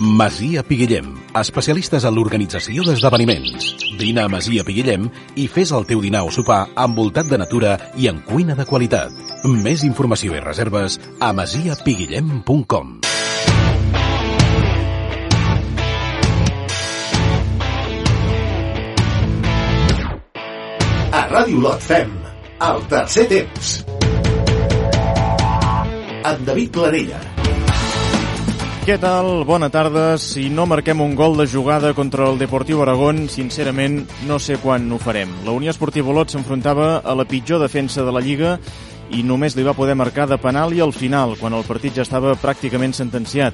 Masia Piguillem, especialistes en l'organització d'esdeveniments. Vine a Masia Piguillem i fes el teu dinar o sopar envoltat de natura i en cuina de qualitat. Més informació i reserves a masiapiguillem.com. A Ràdio Lot fem el tercer temps. En David Planella. Què tal? Bona tarda. Si no marquem un gol de jugada contra el Deportiu Aragón, sincerament no sé quan ho farem. La Unió Esportiva Olot s'enfrontava a la pitjor defensa de la Lliga i només li va poder marcar de penal i al final, quan el partit ja estava pràcticament sentenciat.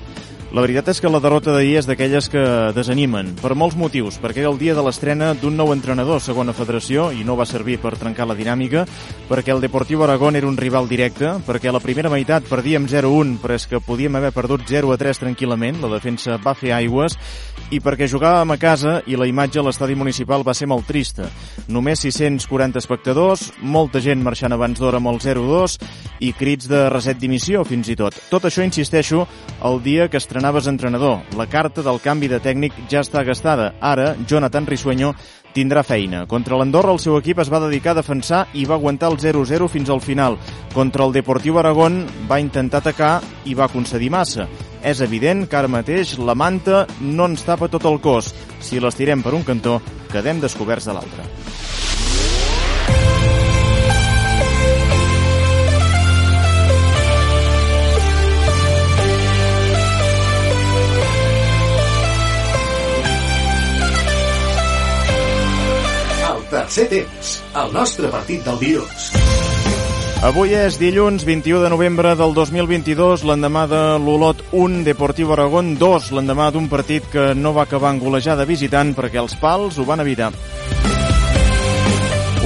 La veritat és que la derrota d'ahir és d'aquelles que desanimen, per molts motius, perquè era el dia de l'estrena d'un nou entrenador a segona federació i no va servir per trencar la dinàmica, perquè el Deportiu Aragón era un rival directe, perquè la primera meitat perdíem 0-1, però és que podíem haver perdut 0-3 tranquil·lament, la defensa va fer aigües, i perquè jugàvem a casa i la imatge a l'estadi municipal va ser molt trista. Només 640 espectadors, molta gent marxant abans d'hora amb el 0-2 i crits de reset dimissió fins i tot. Tot això, insisteixo, el dia que estrenaves entrenador. La carta del canvi de tècnic ja està gastada. Ara, Jonathan Risueño tindrà feina. Contra l'Andorra el seu equip es va dedicar a defensar i va aguantar el 0-0 fins al final. Contra el Deportiu Aragón va intentar atacar i va concedir massa. És evident que ara mateix la manta no ens tapa tot el cos. Si l'estirem per un cantó, quedem descoberts de l'altre. Tercer temps. El nostre partit del dilluns. Avui és dilluns 21 de novembre del 2022, l'endemà de l'Olot 1, Deportiu Aragón 2, l'endemà d'un partit que no va acabar en golejada visitant perquè els pals ho van evitar.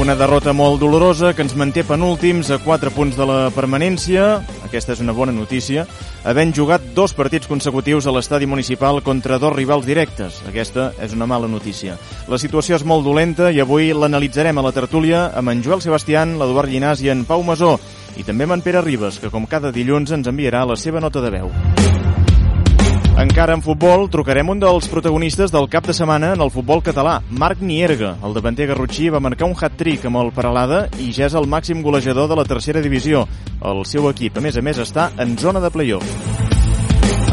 Una derrota molt dolorosa que ens manté penúltims a 4 punts de la permanència. Aquesta és una bona notícia. Havent jugat dos partits consecutius a l'estadi municipal contra dos rivals directes. Aquesta és una mala notícia. La situació és molt dolenta i avui l'analitzarem a la tertúlia amb en Joel Sebastián, l'Eduard Llinàs i en Pau Masó. I també amb en Pere Ribes, que com cada dilluns ens enviarà la seva nota de veu. Encara en futbol, trucarem un dels protagonistes del cap de setmana en el futbol català, Marc Nierga. El davanter garrotxí va marcar un hat-trick amb el Paralada i ja és el màxim golejador de la tercera divisió. El seu equip, a més a més, està en zona de play-off.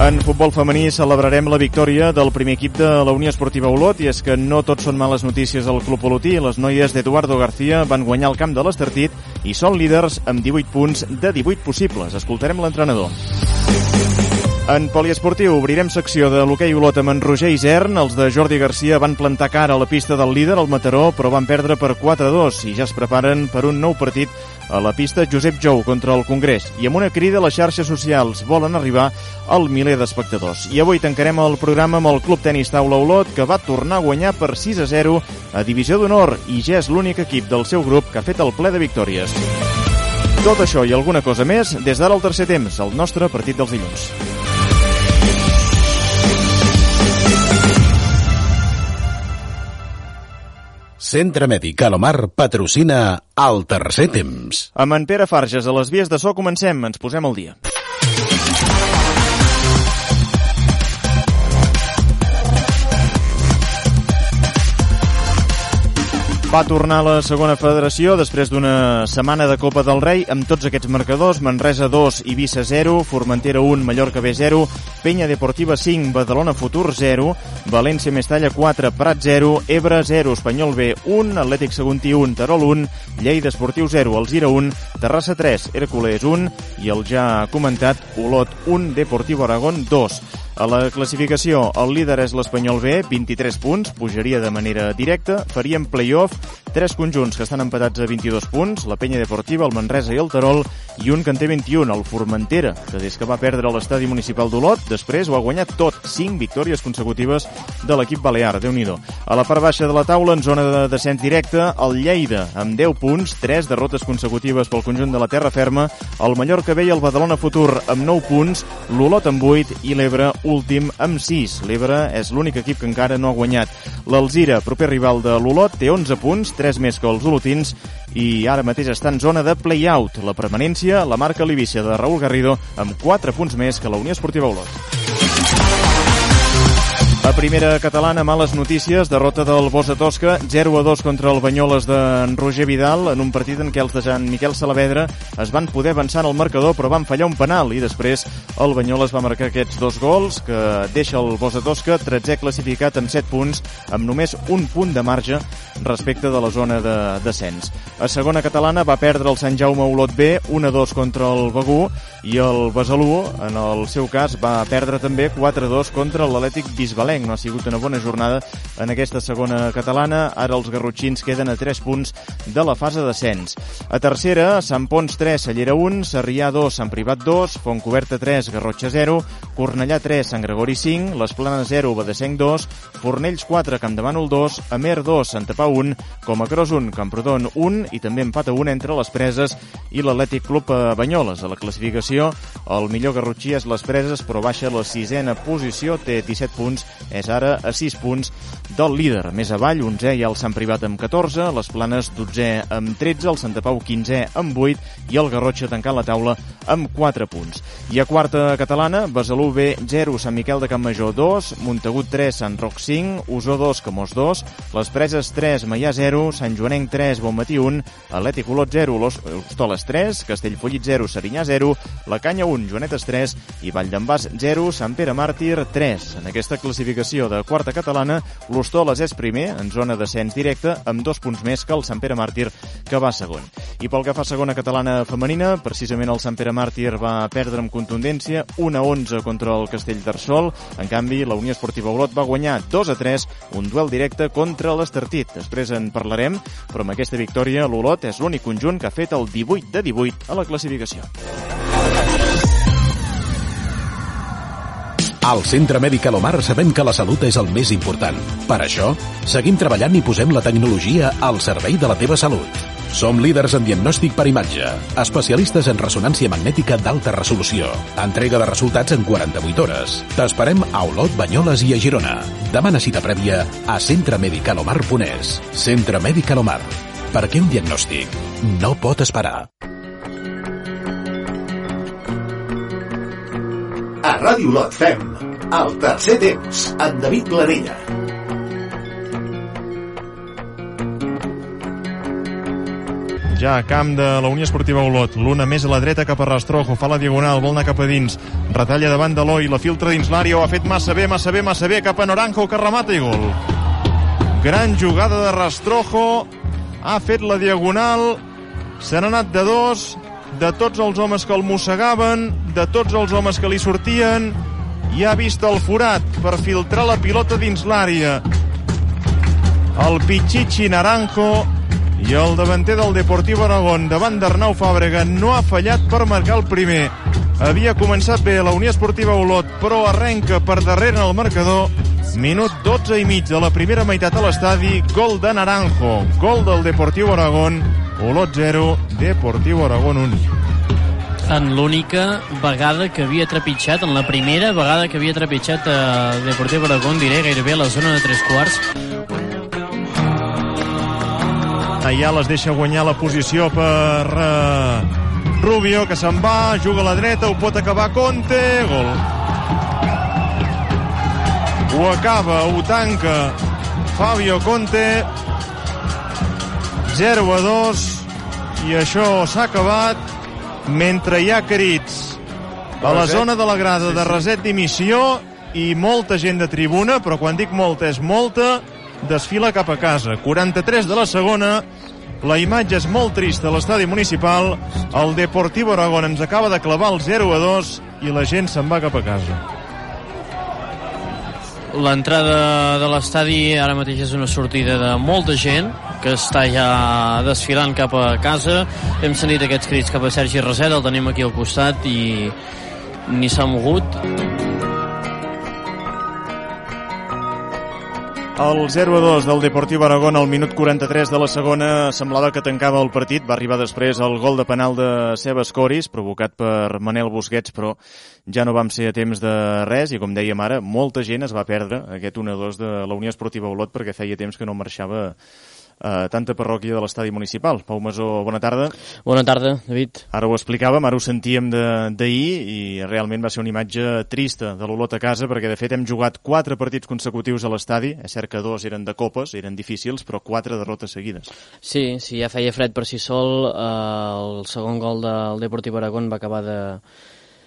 En futbol femení celebrarem la victòria del primer equip de la Unió Esportiva Olot i és que no tot són males notícies al Club Olotí. Les noies d'Eduardo García van guanyar el camp de l'Estartit i són líders amb 18 punts de 18 possibles. Escoltarem l'entrenador. En poliesportiu obrirem secció de l'hoquei Olot amb en Roger Isern. Els de Jordi Garcia van plantar cara a la pista del líder, el Mataró, però van perdre per 4-2 i ja es preparen per un nou partit a la pista Josep Jou contra el Congrés. I amb una crida a les xarxes socials volen arribar al miler d'espectadors. I avui tancarem el programa amb el Club Tenis Taula Olot, que va tornar a guanyar per 6-0 a Divisió d'Honor i ja és l'únic equip del seu grup que ha fet el ple de victòries. Tot això i alguna cosa més des d'ara al tercer temps, el nostre partit dels dilluns. Centre Mèdic Alomar patrocina el tercer temps. Amb en Pere Farges a les vies de so comencem, ens posem al dia. Va tornar a la segona federació després d'una setmana de Copa del Rei amb tots aquests marcadors, Manresa 2, Eivissa 0, Formentera 1, Mallorca B 0, Penya Deportiva 5, Badalona Futur 0, València Mestalla 4, Prat 0, Ebre 0, Espanyol B 1, Atlètic Seguntí 1, Terol 1, Lleida Esportiu 0, Alzira 1, Terrassa 3, Hércules 1 i el ja comentat Olot 1, Deportiu Aragón 2. A la classificació, el líder és l'Espanyol B, 23 punts, pujaria de manera directa, farien play-off, tres conjunts que estan empatats a 22 punts, la Penya Deportiva, el Manresa i el Terol, i un que en té 21, el Formentera, que des que va perdre l'estadi municipal d'Olot, després ho ha guanyat tot, 5 victòries consecutives de l'equip balear, déu nhi A la part baixa de la taula, en zona de descens directe, el Lleida, amb 10 punts, 3 derrotes consecutives pel conjunt de la terra ferma, el Mallorca B i el Badalona Futur amb 9 punts, l'Olot amb 8 i l'Ebre últim amb 6. L'Ebre és l'únic equip que encara no ha guanyat. L'Alzira, proper rival de l'Olot, té 11 punts, 3 més que els olotins, i ara mateix està en zona de play-out. La permanència la marca l'Ibícia de Raúl Garrido amb 4 punts més que la Unió Esportiva Olot. A primera catalana, males notícies, derrota del Bosa Tosca, 0 a 2 contra el Banyoles de Roger Vidal, en un partit en què els de Jan Miquel Salavedra es van poder avançar en el marcador, però van fallar un penal, i després el Banyoles va marcar aquests dos gols, que deixa el Bosa Tosca 13è classificat amb 7 punts, amb només un punt de marge respecte de la zona de descens. A segona catalana va perdre el Sant Jaume Olot B, 1 a 2 contra el Begú, i el Besalú, en el seu cas, va perdre també 4 a 2 contra l'Atlètic Bisbalenc Cardedeuenc. No ha sigut una bona jornada en aquesta segona catalana. Ara els garrotxins queden a 3 punts de la fase d'ascens. A tercera, Sant Pons 3, Cellera 1, Sarrià 2, Sant Privat 2, Fontcoberta 3, Garrotxa 0, Cornellà 3, Sant Gregori 5, Les Planes 0, Badesenc 2, Fornells 4, Campdemànol 2, Amer 2, Santa Pau 1, Comacros 1, Camprodon 1 i també empat a 1 entre les Preses i l'Atlètic Club Banyoles. A la classificació, el millor garrotxí és les Preses, però baixa la sisena posició, té 17 punts és ara a 6 punts del líder. Més avall, 11è hi el Sant Privat amb 14, les Planes 12è amb 13, el Santa Pau 15è amb 8 i el Garrotxa tancant la taula amb 4 punts. I a quarta catalana, Besalú B 0, Sant Miquel de Campmajor 2, Montagut 3, Sant Roc 5, Usó 2, Camós 2, Les Preses 3, Maià 0, Sant Joanenc 3, Bonmatí 1, Atlètic Olot 0, Hostoles 3, Castellfollit 0, Serinyà 0, La Canya 1, Joanetes 3 i Vall d'en Bas 0, Sant Pere Màrtir 3. En aquesta classificació classificació de quarta catalana, l'Hostoles és primer, en zona d'ascens directe, amb dos punts més que el Sant Pere Màrtir, que va segon. I pel que fa a segona catalana femenina, precisament el Sant Pere Màrtir va perdre amb contundència 1 a 11 contra el Castell d'Arsol. En canvi, la Unió Esportiva Olot va guanyar 2 a 3, un duel directe contra l'Estartit. Després en parlarem, però amb aquesta victòria l'Olot és l'únic conjunt que ha fet el 18 de 18 a la classificació. Al Centre Mèdic Alomar sabem que la salut és el més important. Per això, seguim treballant i posem la tecnologia al servei de la teva salut. Som líders en diagnòstic per imatge, especialistes en ressonància magnètica d'alta resolució, entrega de resultats en 48 hores. T'esperem a Olot, Banyoles i a Girona. Demana cita prèvia a centremedical.omar.es. Centre Mèdic Alomar. Perquè un diagnòstic no pot esperar. A Ràdio Lot fem el tercer temps amb David Planella. Ja camp de la Unió Esportiva Olot, l'una més a la dreta cap a Rastrojo, fa la diagonal, vol anar cap a dins, retalla davant de l'Oi, la filtra dins l'àrea, ho ha fet massa bé, massa bé, massa bé, cap a Noranjo, que remata i gol. Gran jugada de Rastrojo, ha fet la diagonal, se n'ha anat de dos, de tots els homes que el mossegaven, de tots els homes que li sortien, i ha vist el forat per filtrar la pilota dins l'àrea. El Pichichi Naranjo i el davanter del Deportiu Aragón davant d'Arnau Fàbrega no ha fallat per marcar el primer. Havia començat bé la Unió Esportiva Olot, però arrenca per darrere en el marcador. Minut 12 i mig de la primera meitat a l'estadi, gol de Naranjo, gol del Deportiu Aragón, Olot 0, Deportiu Aragón 1. En l'única vegada que havia trepitjat, en la primera vegada que havia trepitjat a Deportiu Aragón, diré gairebé a la zona de tres quarts. Allà les deixa guanyar la posició per uh, Rubio, que se'n va, juga a la dreta, ho pot acabar Conte, gol. Ho acaba, ho tanca Fabio Conte 0 a 2 i això s'ha acabat mentre hi ha crits a la zona de la grada de reset d'emissió i molta gent de tribuna, però quan dic molta és molta, desfila cap a casa. 43 de la segona, la imatge és molt trista a l'estadi municipal, el Deportivo Aragón ens acaba de clavar el 0 a 2 i la gent se'n va cap a casa. L'entrada de l'estadi ara mateix és una sortida de molta gent que està ja desfilant cap a casa. Hem sentit aquests crits cap a Sergi Reset, el tenim aquí al costat i ni s'ha mogut. El 0-2 del Deportiu Aragón al minut 43 de la segona semblava que tancava el partit. Va arribar després el gol de penal de Sebas Coris, provocat per Manel Busquets, però ja no vam ser a temps de res i, com dèiem ara, molta gent es va perdre aquest 1-2 de la Unió Esportiva Olot perquè feia temps que no marxava a tanta parròquia de l'estadi municipal. Pau Masó, bona tarda. Bona tarda, David. Ara ho explicàvem, ara ho sentíem d'ahir i realment va ser una imatge trista de l'Olot a casa perquè de fet hem jugat quatre partits consecutius a l'estadi, és cert que dos eren de copes, eren difícils, però quatre derrotes seguides. Sí, sí, ja feia fred per si sol, eh, el segon gol del Deportiu Aragón va acabar de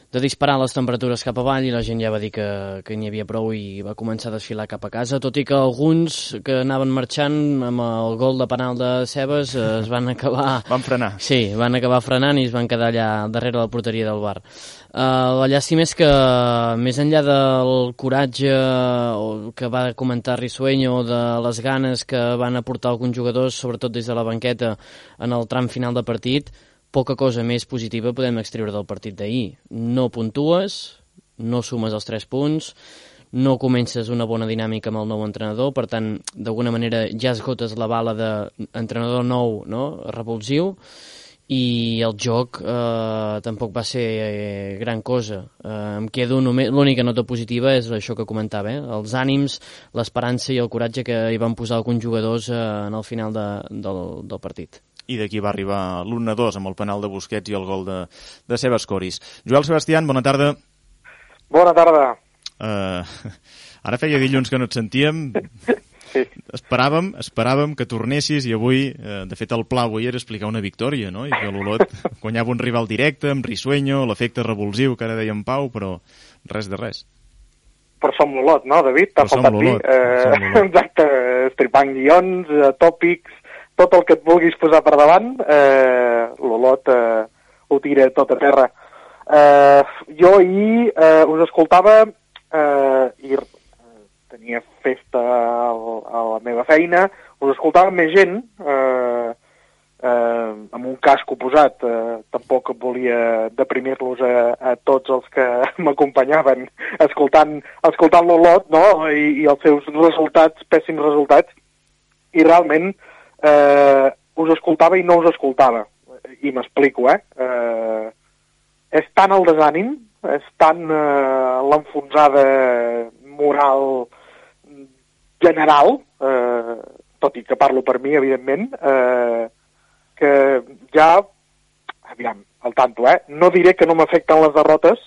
de disparar les temperatures cap avall i la gent ja va dir que, que n'hi havia prou i va començar a desfilar cap a casa, tot i que alguns que anaven marxant amb el gol de penal de Cebes eh, es van acabar... van frenar. Sí, van acabar frenant i es van quedar allà darrere la porteria del bar. Uh, la llàstima és que, més enllà del coratge que va comentar Risueño, de les ganes que van aportar alguns jugadors, sobretot des de la banqueta, en el tram final de partit, poca cosa més positiva podem extreure del partit d'ahir. No puntues, no sumes els 3 punts, no comences una bona dinàmica amb el nou entrenador, per tant, d'alguna manera ja esgotes la bala d'entrenador nou, no? revulsiu, i el joc eh, tampoc va ser eh, gran cosa. Eh, em quedo només... L'única nota positiva és això que comentava, eh? els ànims, l'esperança i el coratge que hi van posar alguns jugadors eh, en el final de, del, del partit i d'aquí va arribar l'1-2 amb el penal de Busquets i el gol de, de Sebas Coris. Joel Sebastián, bona tarda. Bona tarda. Uh, ara feia dilluns que no et sentíem. Sí. Esperàvem, esperàvem que tornessis i avui, eh, de fet el pla avui era explicar una victòria, no? I que l'Olot guanyava un rival directe amb Risueño, l'efecte revulsiu que ara deia Pau, però res de res. Però som l'Olot, no, David? T'ha faltat dir. Eh, exacte, estripant guions, eh, tòpics, tot el que et vulguis posar per davant, eh, l'Olot eh, ho tira tot a terra. Eh, jo ahir eh, us escoltava eh, i tenia festa a, la meva feina, us escoltava més gent, eh, eh, amb un casc posat, eh, tampoc volia deprimir-los a, a tots els que m'acompanyaven escoltant, escoltant l'Olot no? I, i els seus resultats, pèssims resultats, i realment eh, us escoltava i no us escoltava. I m'explico, eh? eh? És tant el desànim, és tant eh, l'enfonsada moral general, eh, tot i que parlo per mi, evidentment, eh, que ja, aviam, al tanto, eh? No diré que no m'afecten les derrotes,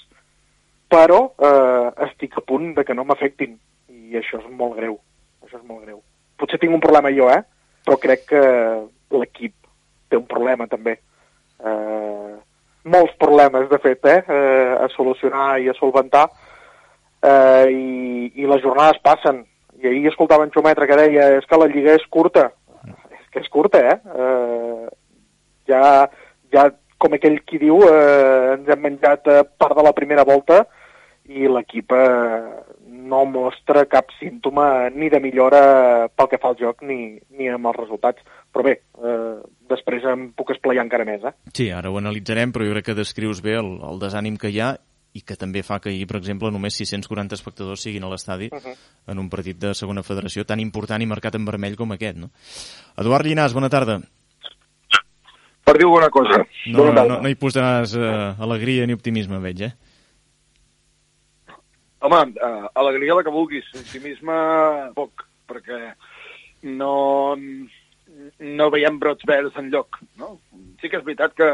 però eh, estic a punt de que no m'afectin. I això és molt greu. Això és molt greu. Potser tinc un problema jo, eh? Però crec que l'equip té un problema també. Eh, molts problemes, de fet, eh, eh, a solucionar i a solventar, eh, i, i les jornades passen. I ahir escoltava en Xometre que deia és que la lliga és curta. És que és curta, eh? eh ja, ja, com aquell qui diu, eh, ens hem menjat part de la primera volta i l'equip eh, no mostra cap símptoma ni de millora pel que fa al joc ni, ni amb els resultats. Però bé, eh, després em puc esplayar encara més. Eh? Sí, ara ho analitzarem, però jo crec que descrius bé el, el desànim que hi ha i que també fa que ahir, per exemple, només 640 espectadors siguin a l'estadi uh -huh. en un partit de segona federació tan important i marcat en vermell com aquest. No? Eduard Llinàs, bona tarda. Per dir alguna cosa. No, no, no, no hi posaràs eh, alegria ni optimisme, veig, eh? Home, uh, alegria la que vulguis, optimisme poc, perquè no, no veiem brots verds en lloc. No? Sí que és veritat que,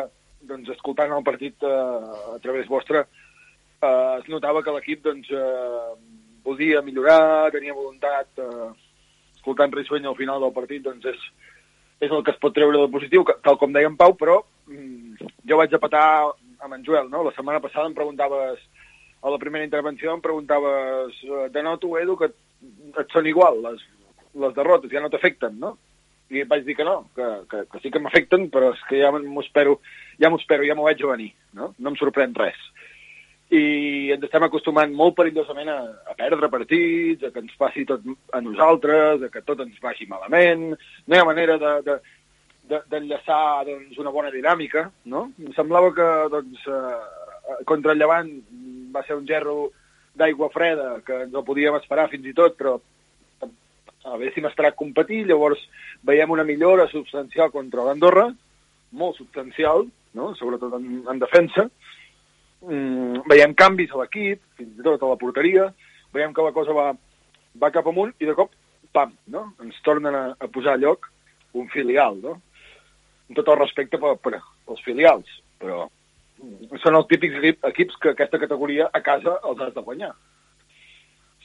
doncs, escoltant el partit uh, a través vostre, uh, es notava que l'equip doncs, uh, volia millorar, tenia voluntat, uh, escoltant Risueny al final del partit, doncs és, és el que es pot treure del positiu, tal com deia en Pau, però mm, jo vaig a petar amb en Joel, no? La setmana passada em preguntaves a la primera intervenció em preguntaves eh, de noto, Edu, que et són igual les, les derrotes, ja no t'afecten, no? I vaig dir que no, que, que, que sí que m'afecten, però és que ja m'ho espero, ja m'ho espero, ja m'ho veig a venir, no? No em sorprèn res. I ens estem acostumant molt perillosament a, a perdre partits, a que ens passi tot a nosaltres, a que tot ens vagi malament, no hi ha manera de, de, d'enllaçar de, doncs, una bona dinàmica, no? Em semblava que doncs, eh, contra el Llevant va ser un gerro d'aigua freda, que ens el podíem esperar fins i tot, però haguéssim esperat competir, llavors veiem una millora substancial contra l'Andorra, molt substancial, no? sobretot en, en defensa, mm, veiem canvis a l'equip, fins i tot a la porteria, veiem que la cosa va, va cap amunt i de cop, pam, no? ens tornen a, a posar a lloc un filial, no? Amb tot el respecte per, per, pels filials, però són els típics equips que aquesta categoria a casa els has de guanyar.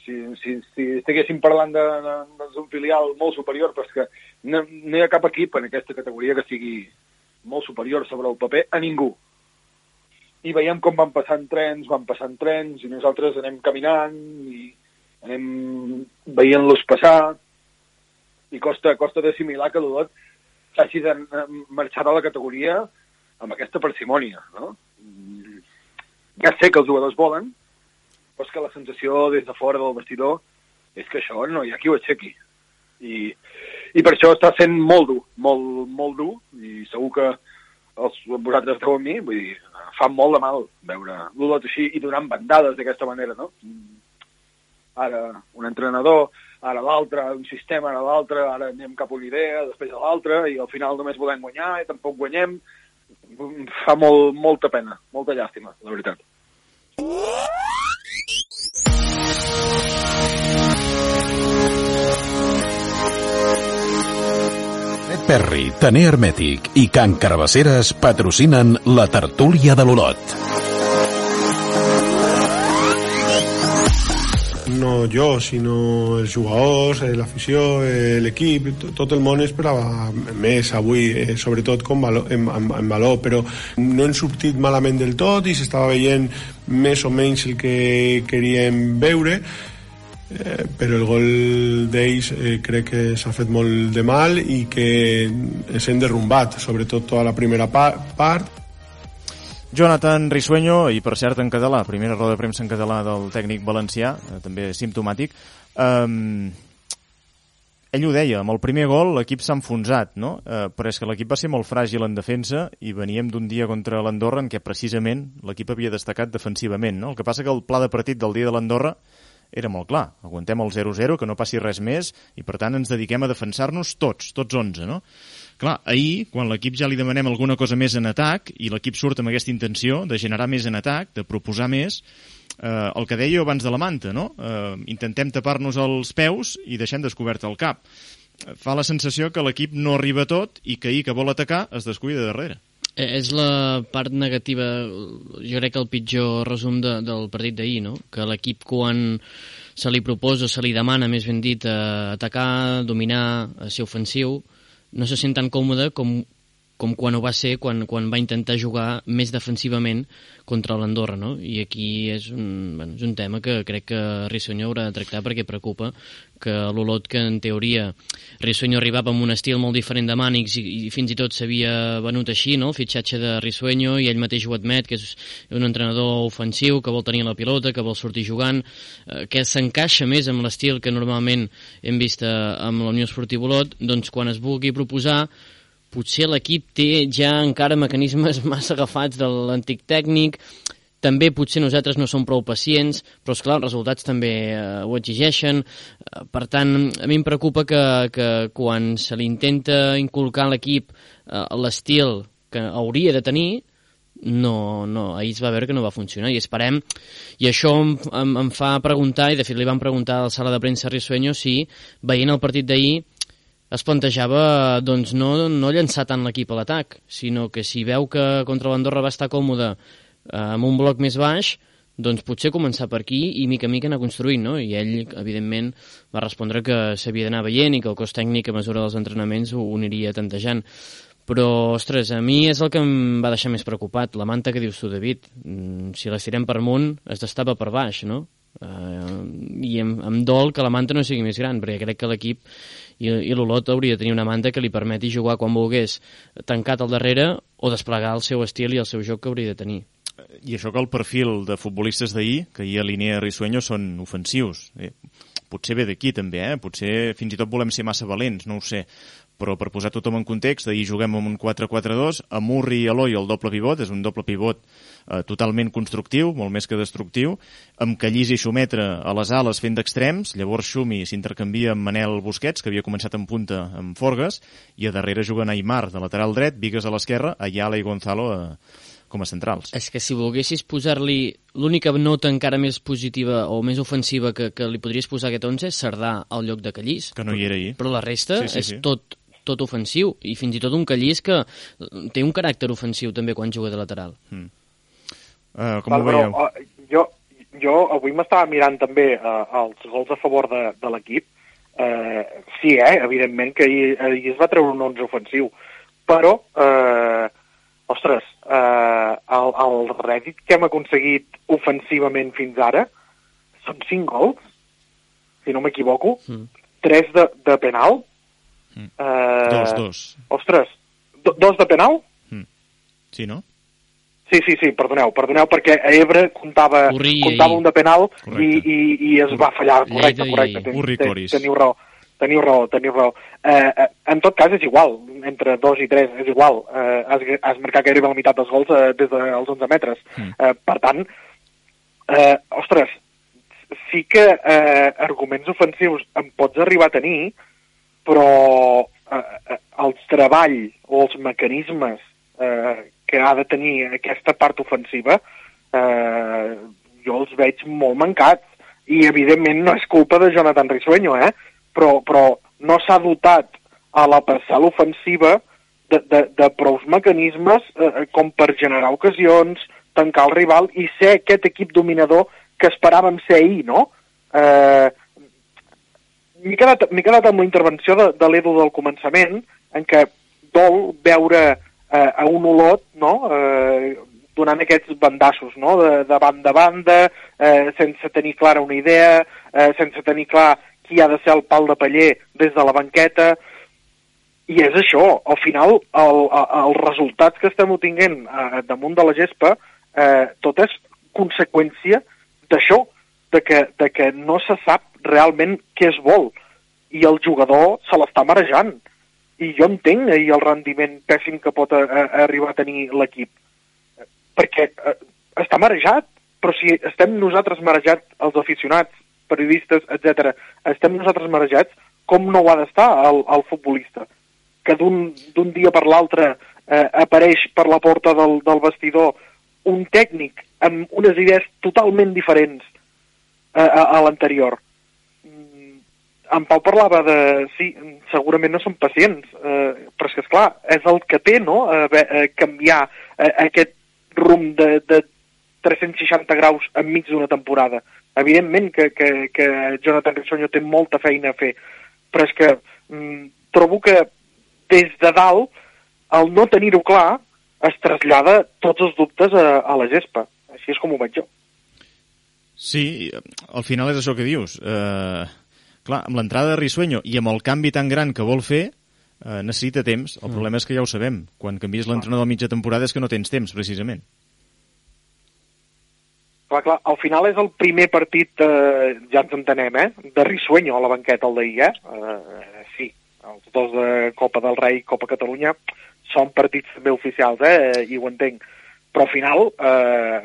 Si, si, si estiguéssim parlant d'un filial molt superior, però és que no, no hi ha cap equip en aquesta categoria que sigui molt superior sobre el paper a ningú. I veiem com van passant trens, van passant trens, i nosaltres anem caminant i anem veient-los passar, i costa, costa d'assimilar que l'Olot hagi de marxar de la categoria amb aquesta parsimònia, no? Ja sé que els jugadors volen, però és que la sensació des de fora del vestidor és que això no hi ha qui ho aixequi. I, i per això està sent molt dur, molt, molt dur, i segur que els, vosaltres esteu amb mi, vull dir, fa molt de mal veure l'Olot així i donant bandades d'aquesta manera, no? Ara un entrenador, ara l'altre, un sistema, ara l'altre, ara anem cap a una idea, després a l'altra, i al final només volem guanyar i tampoc guanyem. Fa molt, molta pena, molta llàstima, la veritat. Perry, Taner Hermètic i Can Carabasseres patrocinen la tertúlia de l'Olot. No jo, sinó els jugadors, eh, l'afició, eh, l'equip, tot el món esperava més avui, eh, sobretot com valor, en, en, en valor, però no hem sortit malament del tot i s'estava veient més o menys el que queríem veure però el gol d'ells crec que s'ha fet molt de mal i que hem derrumbat, sobretot tota la primera part Jonathan Risueño, i per cert en català, primera roda de premsa en català del tècnic valencià, eh, també simptomàtic, um, ell ho deia, amb el primer gol l'equip s'ha enfonsat, no? Eh, però és que l'equip va ser molt fràgil en defensa i veníem d'un dia contra l'Andorra en què precisament l'equip havia destacat defensivament, no? El que passa que el pla de partit del dia de l'Andorra era molt clar. Aguantem el 0-0, que no passi res més, i per tant ens dediquem a defensar-nos tots, tots 11, no? Clar, ahir, quan l'equip ja li demanem alguna cosa més en atac, i l'equip surt amb aquesta intenció de generar més en atac, de proposar més, eh, el que deia abans de la manta, no? Eh, intentem tapar-nos els peus i deixem descobert el cap. Fa la sensació que l'equip no arriba tot i que ahir que vol atacar es descuida darrere. Eh, és la part negativa, jo crec que el pitjor resum de, del partit d'ahir, no? Que l'equip quan se li proposa, se li demana, més ben dit, eh, atacar, dominar, ser ofensiu, no se sent tan còmode com, com quan ho va ser quan, quan va intentar jugar més defensivament contra l'Andorra, no? I aquí és un, bueno, és un tema que crec que Rissonyo haurà de tractar perquè preocupa que l'Olot, que en teoria Rissonyo arribava amb un estil molt diferent de Mànix i, i fins i tot s'havia venut així, no? el fitxatge de Risueño, i ell mateix ho admet, que és un entrenador ofensiu, que vol tenir la pilota, que vol sortir jugant, eh, que s'encaixa més amb l'estil que normalment hem vist eh, amb la Unió Esportiva Olot, doncs quan es vulgui proposar potser l'equip té ja encara mecanismes massa agafats de l'antic tècnic, també potser nosaltres no som prou pacients, però, és clar els resultats també eh, ho exigeixen. Eh, per tant, a mi em preocupa que, que quan se li intenta inculcar a l'equip eh, l'estil que hauria de tenir, no, no, ahir es va veure que no va funcionar i esperem, i això em, em, em fa preguntar, i de fet li van preguntar a la sala de premsa a Risueño si veient el partit d'ahir es plantejava doncs, no, no llançar tant l'equip a l'atac, sinó que si veu que contra l'Andorra va estar còmode eh, amb un bloc més baix, doncs potser començar per aquí i mica a mica anar construint, no? I ell, evidentment, va respondre que s'havia d'anar veient i que el cos tècnic a mesura dels entrenaments ho, ho aniria tantejant. Però, ostres, a mi és el que em va deixar més preocupat. La manta que dius tu, David, mm, si l'estirem per amunt, es destapa per baix, no? Uh, I em, em dol que la manta no sigui més gran, perquè crec que l'equip i, i l'Olot hauria de tenir una manta que li permeti jugar quan volgués tancat al darrere o desplegar el seu estil i el seu joc que hauria de tenir. I això que el perfil de futbolistes d'ahir, que hi alinea Risueño, són ofensius. Eh, potser ve d'aquí també, eh? potser fins i tot volem ser massa valents, no ho sé però per posar tothom en context, ahir juguem amb un 4-4-2, amb Murri i Eloi el doble pivot, és un doble pivot eh, totalment constructiu, molt més que destructiu, amb Callís i Xumetre a les ales fent d'extrems, llavors Xumi s'intercanvia amb Manel Busquets, que havia començat en punta amb Forges, i a darrere juguen Aymar de lateral dret, Vigues a l'esquerra, Ayala i Gonzalo a, com a centrals. És que si volguessis posar-li l'única nota encara més positiva o més ofensiva que, que li podries posar a aquest 11 és Cerdà al lloc de Callís. Que no hi era ahir. Però la resta sí, sí, és sí. tot tot ofensiu, i fins i tot un Callís que té un caràcter ofensiu també quan juga de lateral. Mm. Uh, com Val, ho veieu? Però, uh, jo, jo avui m'estava mirant també uh, els gols a favor de, de l'equip. Uh, sí, eh, evidentment que ahir, ahir es va treure un 11 ofensiu, però, uh, ostres, uh, el, el rèdit que hem aconseguit ofensivament fins ara són 5 gols, si no m'equivoco, mm. 3 de, de penal. Mm. Uh, dos, dos. Ostres, do, dos de penal? Mm. Sí, no? Sí, sí, sí, perdoneu, perdoneu, perquè a Ebre comptava, Urri, comptava un de penal i, i, i es va fallar, correcte, correcte, ten, Urri, ten, teniu raó, teniu raó, teniu raó. Eh, eh, en tot cas és igual, entre dos i tres és igual, eh, has, has marcat gairebé la meitat dels gols eh, des dels 11 metres, mm. eh, per tant, eh, ostres, sí que eh, arguments ofensius en pots arribar a tenir, però eh, eh el treball o els mecanismes eh, que ha de tenir aquesta part ofensiva, eh, jo els veig molt mancats. I, evidentment, no és culpa de Jonathan Risueño, eh? però, però no s'ha dotat a la parcel·la ofensiva de, de, de prous mecanismes eh, com per generar ocasions, tancar el rival i ser aquest equip dominador que esperàvem ser ahir, no? Eh, M'he quedat, quedat amb la intervenció de, de l'Edu del començament, en què dol veure eh, a un olot, no?, eh, donant aquests bandassos, no?, de, de banda a banda, eh, sense tenir clara una idea, eh, sense tenir clar qui ha de ser el pal de paller des de la banqueta, i és això, al final, el, el, els resultats que estem obtinguent eh, damunt de la gespa, eh, tot és conseqüència d'això, de, que, de que no se sap realment què es vol, i el jugador se l'està marejant. I jo entenc ahir el rendiment pèssim que pot a, a, arribar a tenir l'equip, perquè eh, està marejat, però si estem nosaltres marejats, els aficionats, periodistes, etc, estem nosaltres marejats, com no ho ha d'estar el, el futbolista? Que d'un dia per l'altre eh, apareix per la porta del, del vestidor un tècnic amb unes idees totalment diferents a, a l'anterior en Pau parlava de... Sí, segurament no són pacients, eh, però és que, esclar, és el que té, no?, eh, eh, canviar eh, aquest rumb de, de 360 graus enmig d'una temporada. Evidentment que, que, que Jonathan Rissonyo té molta feina a fer, però és que mm, trobo que des de dalt, el no tenir-ho clar, es trasllada tots els dubtes a, a la gespa. Així és com ho veig jo. Sí, al final és això que dius. Eh Clar, amb l'entrada de Risueño i amb el canvi tan gran que vol fer, eh, necessita temps. El mm. problema és que ja ho sabem. Quan canvies l'entrenador a mitja temporada és que no tens temps, precisament. Clar, clar, al final és el primer partit, eh, ja ens entenem, eh, de Risueño a la banqueta el d'ahir, eh? eh? Sí, els dos de Copa del Rei i Copa Catalunya són partits també oficials, eh? I ho entenc. Però al final, eh,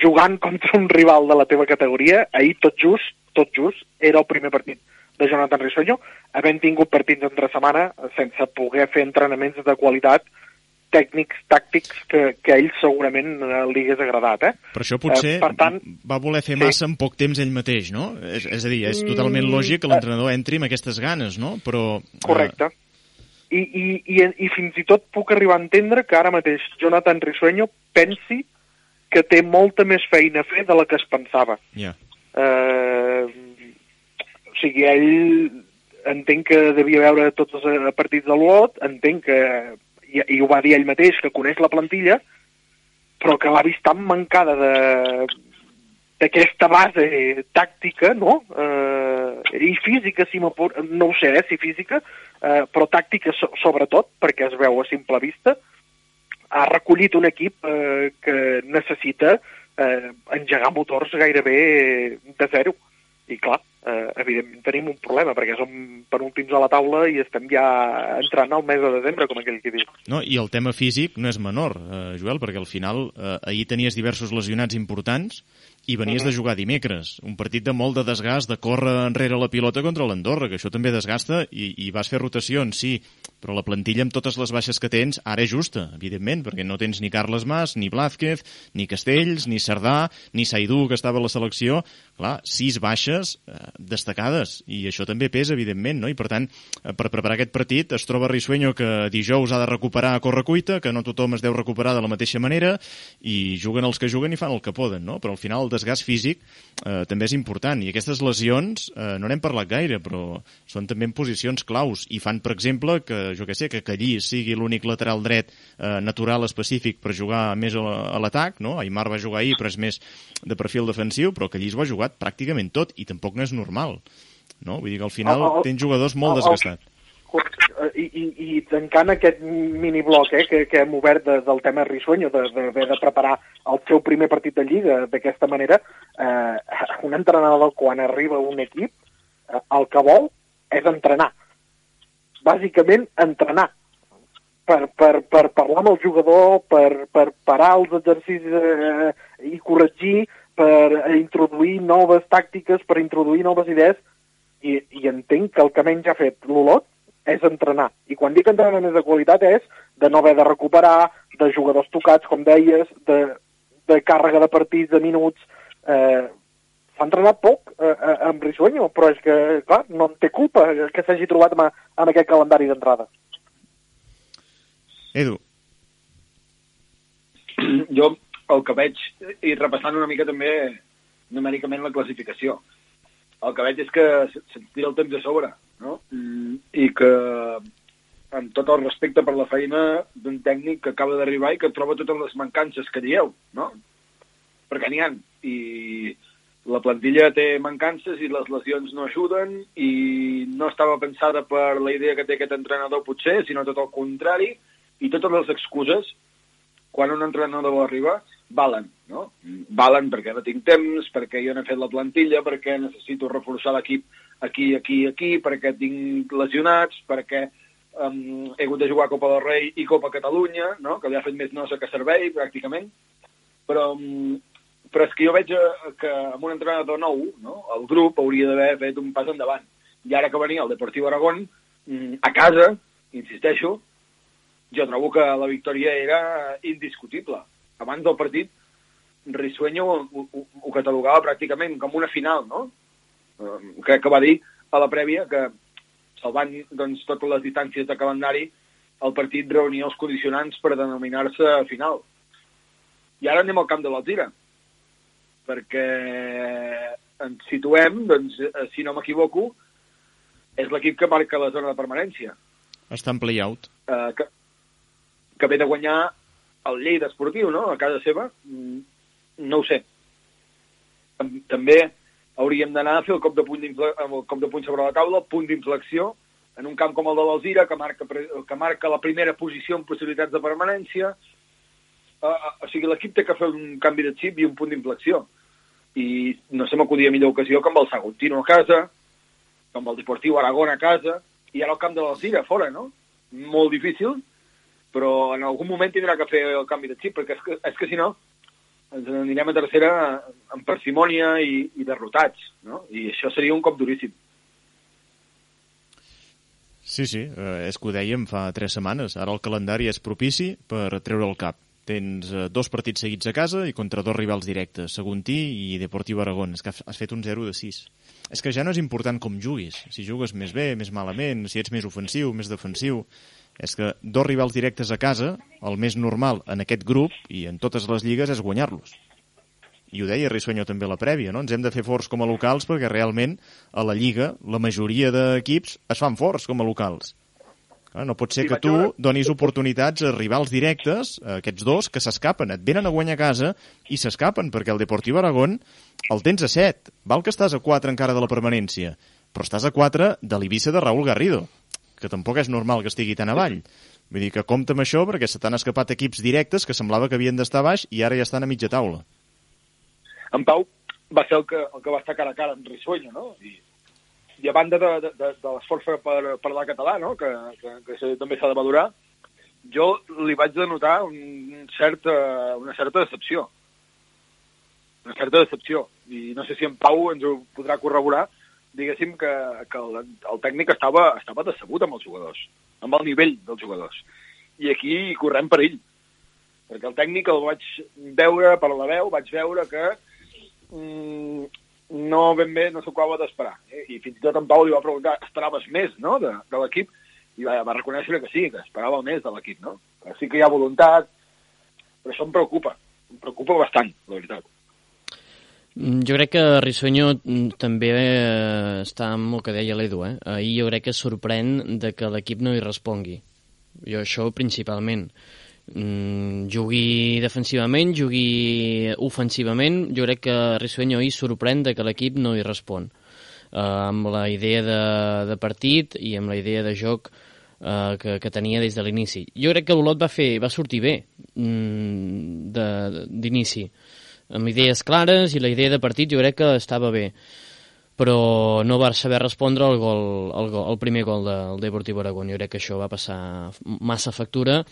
jugant contra un rival de la teva categoria, ahir tot just tot just, era el primer partit de Jonathan Risueño, havent tingut partits entre setmana sense poder fer entrenaments de qualitat tècnics, tàctics, que, que a ell segurament eh, li hagués agradat. Eh? Per això potser eh, per tant, va voler fer massa sí. en poc temps ell mateix, no? És, és a dir, és totalment mm, lògic que l'entrenador entri amb aquestes ganes, no? Però... Eh, Correcte. I, i, i, I fins i tot puc arribar a entendre que ara mateix Jonathan Risueño pensi que té molta més feina a fer de la que es pensava. Yeah. Eh, o sigui, ell entenc que devia veure tots els eh, partits del lot, entenc que, i, i ho va dir ell mateix, que coneix la plantilla, però que l'ha vist tan mancada de d'aquesta base tàctica, no? Eh, I física, si no ho sé, eh, si física, eh, però tàctica so sobretot, perquè es veu a simple vista, ha recollit un equip eh, que necessita eh, engegar motors gairebé de zero. I clar, eh, evidentment tenim un problema, perquè som penúltims a la taula i estem ja entrant al mes de desembre, com aquell que diu. No, i el tema físic no és menor, eh, Joel, perquè al final eh, ahir tenies diversos lesionats importants i venies uh -huh. de jugar dimecres. Un partit de molt de desgast, de córrer enrere la pilota contra l'Andorra, que això també desgasta, i, i vas fer rotacions, sí, però la plantilla amb totes les baixes que tens ara és justa, evidentment, perquè no tens ni Carles Mas, ni Blázquez, ni Castells, ni Cerdà, ni Saidú, que estava a la selecció. clar, sis baixes eh, destacades, i això també pesa, evidentment, no? i per tant, eh, per preparar aquest partit es troba Risueño que dijous ha de recuperar a correcuita, que no tothom es deu recuperar de la mateixa manera, i juguen els que juguen i fan el que poden, no? però al final el desgast físic eh, també és important, i aquestes lesions eh, no n'hem parlat gaire, però són també en posicions claus, i fan, per exemple, que jo que sé, que Callí sigui l'únic lateral dret eh, natural específic per jugar més a l'atac, no? Aymar va jugar ahir, però és més de perfil defensiu, però Callís ho ha jugat pràcticament tot i tampoc no és normal. No? Vull dir que al final el, el, tens jugadors molt el, desgastats. I, i, i tancant aquest minibloc eh, que, que hem obert de, del tema Risueño, d'haver de, de, de preparar el seu primer partit de Lliga d'aquesta manera, eh, un entrenador quan arriba a un equip eh, el que vol és entrenar. Bàsicament, entrenar per, per, per parlar amb el jugador, per, per parar els exercicis eh, i corregir, introduir noves tàctiques, per introduir noves idees, i, i entenc que el que menys ha fet l'Olot és entrenar. I quan dic entrenar més de qualitat és de no haver de recuperar, de jugadors tocats, com deies, de, de càrrega de partits, de minuts... Eh, S'ha entrenat poc eh, eh, amb Risueño, però és que, clar, no en té culpa que s'hagi trobat amb, amb aquest calendari d'entrada. Edu. Jo el que veig, i repassant una mica també numèricament la classificació, el que veig és que se'ns tira el temps a sobre, no? Mm, I que amb tot el respecte per la feina d'un tècnic que acaba d'arribar i que troba totes les mancances que dieu, no? Perquè n'hi ha. I la plantilla té mancances i les lesions no ajuden i no estava pensada per la idea que té aquest entrenador potser, sinó tot el contrari, i totes les excuses, quan un entrenador arriba, valen, no? Valen perquè no tinc temps, perquè jo he fet la plantilla, perquè necessito reforçar l'equip aquí, aquí, aquí, perquè tinc lesionats, perquè um, he hagut de jugar Copa del Rei i Copa Catalunya, no? que li ha fet més nosa que servei, pràcticament. Però, um, però és que jo veig eh, que amb un entrenador nou, no? el grup hauria d'haver fet un pas endavant. I ara que venia el Deportiu Aragón, mm, a casa, insisteixo, jo trobo que la victòria era indiscutible. Abans del partit, Risueño ho, ho, ho catalogava pràcticament com una final, no? Eh, crec que va dir a la prèvia que, salvant doncs, totes les distàncies de calendari, el partit reunia els condicionants per denominar-se final. I ara anem al camp de l'Altira, perquè ens situem, doncs, eh, si no m'equivoco, és l'equip que marca la zona de permanència. Està en play-out. Uh, que, que ve de guanyar el Lleida Esportiu, no?, a casa seva, mm, no ho sé. També hauríem d'anar a fer el cop de puny, el cop de puny sobre la taula, el punt d'inflexió, en un camp com el de l'Alzira, que, marca, que marca la primera posició en possibilitats de permanència. Uh, o sigui, l'equip té que fer un canvi de xip i un punt d'inflexió. I no se m'acudia millor ocasió que amb el Saguntino a casa, amb el Deportiu Aragón a casa, i ara el camp de l'Alzira, fora, no? Molt difícil, però en algun moment tindrà que fer el canvi de xip, perquè és que, és que si no ens anirem a tercera amb parsimònia i, i derrotats, no? I això seria un cop duríssim. Sí, sí, eh, és que ho dèiem fa tres setmanes. Ara el calendari és propici per treure el cap. Tens eh, dos partits seguits a casa i contra dos rivals directes, Seguntí i Deportiu Aragón. És que has fet un 0 de 6. És que ja no és important com juguis. Si jugues més bé, més malament, si ets més ofensiu, més defensiu és que dos rivals directes a casa, el més normal en aquest grup i en totes les lligues és guanyar-los. I ho deia Rissuenyo també a la prèvia, no? Ens hem de fer forts com a locals perquè realment a la Lliga la majoria d'equips es fan forts com a locals. No pot ser que tu donis oportunitats a rivals directes, a aquests dos, que s'escapen, et venen a guanyar a casa i s'escapen, perquè el Deportiu Aragón el tens a 7. Val que estàs a 4 encara de la permanència, però estàs a 4 de l'Ibissa de Raúl Garrido que tampoc és normal que estigui tan avall. Vull dir que compta amb això perquè se t'han escapat equips directes que semblava que havien d'estar baix i ara ja estan a mitja taula. En Pau va ser el que, el que va estar cara a cara amb Rissueño, no? I, i a banda de, de, de, de l'esforç per parlar català, no? que, que, que també s'ha de valorar, jo li vaig denotar un cert, una certa decepció. Una certa decepció. I no sé si en Pau ens ho podrà corroborar, diguéssim que, que el, el tècnic estava, estava decebut amb els jugadors, amb el nivell dels jugadors. I aquí correm per ell, perquè el tècnic el vaig veure per la veu, vaig veure que mm, no ben bé no s'ho acaba d'esperar. Eh? I fins i tot en Pau li va preguntar, esperaves més no? de, de l'equip? I va, va reconèixer que sí, que esperava més de l'equip, no? Sí que hi ha voluntat, però això em preocupa, em preocupa bastant, la veritat. Mm, jo crec que Risueño mm, també eh, està amb el que deia l'Edu. Eh? Ahir jo crec que sorprèn de que l'equip no hi respongui. Jo això principalment. Mm, jugui defensivament, jugui ofensivament, jo crec que Risueño ahir sorprèn de que l'equip no hi respon. Eh, amb la idea de, de partit i amb la idea de joc eh, que, que tenia des de l'inici. Jo crec que l'Olot va fer va sortir bé mm, d'inici amb idees clares i la idea de partit jo crec que estava bé però no va saber respondre al, gol, al, gol, al primer gol del Deportivo Aragón. Jo crec que això va passar massa factura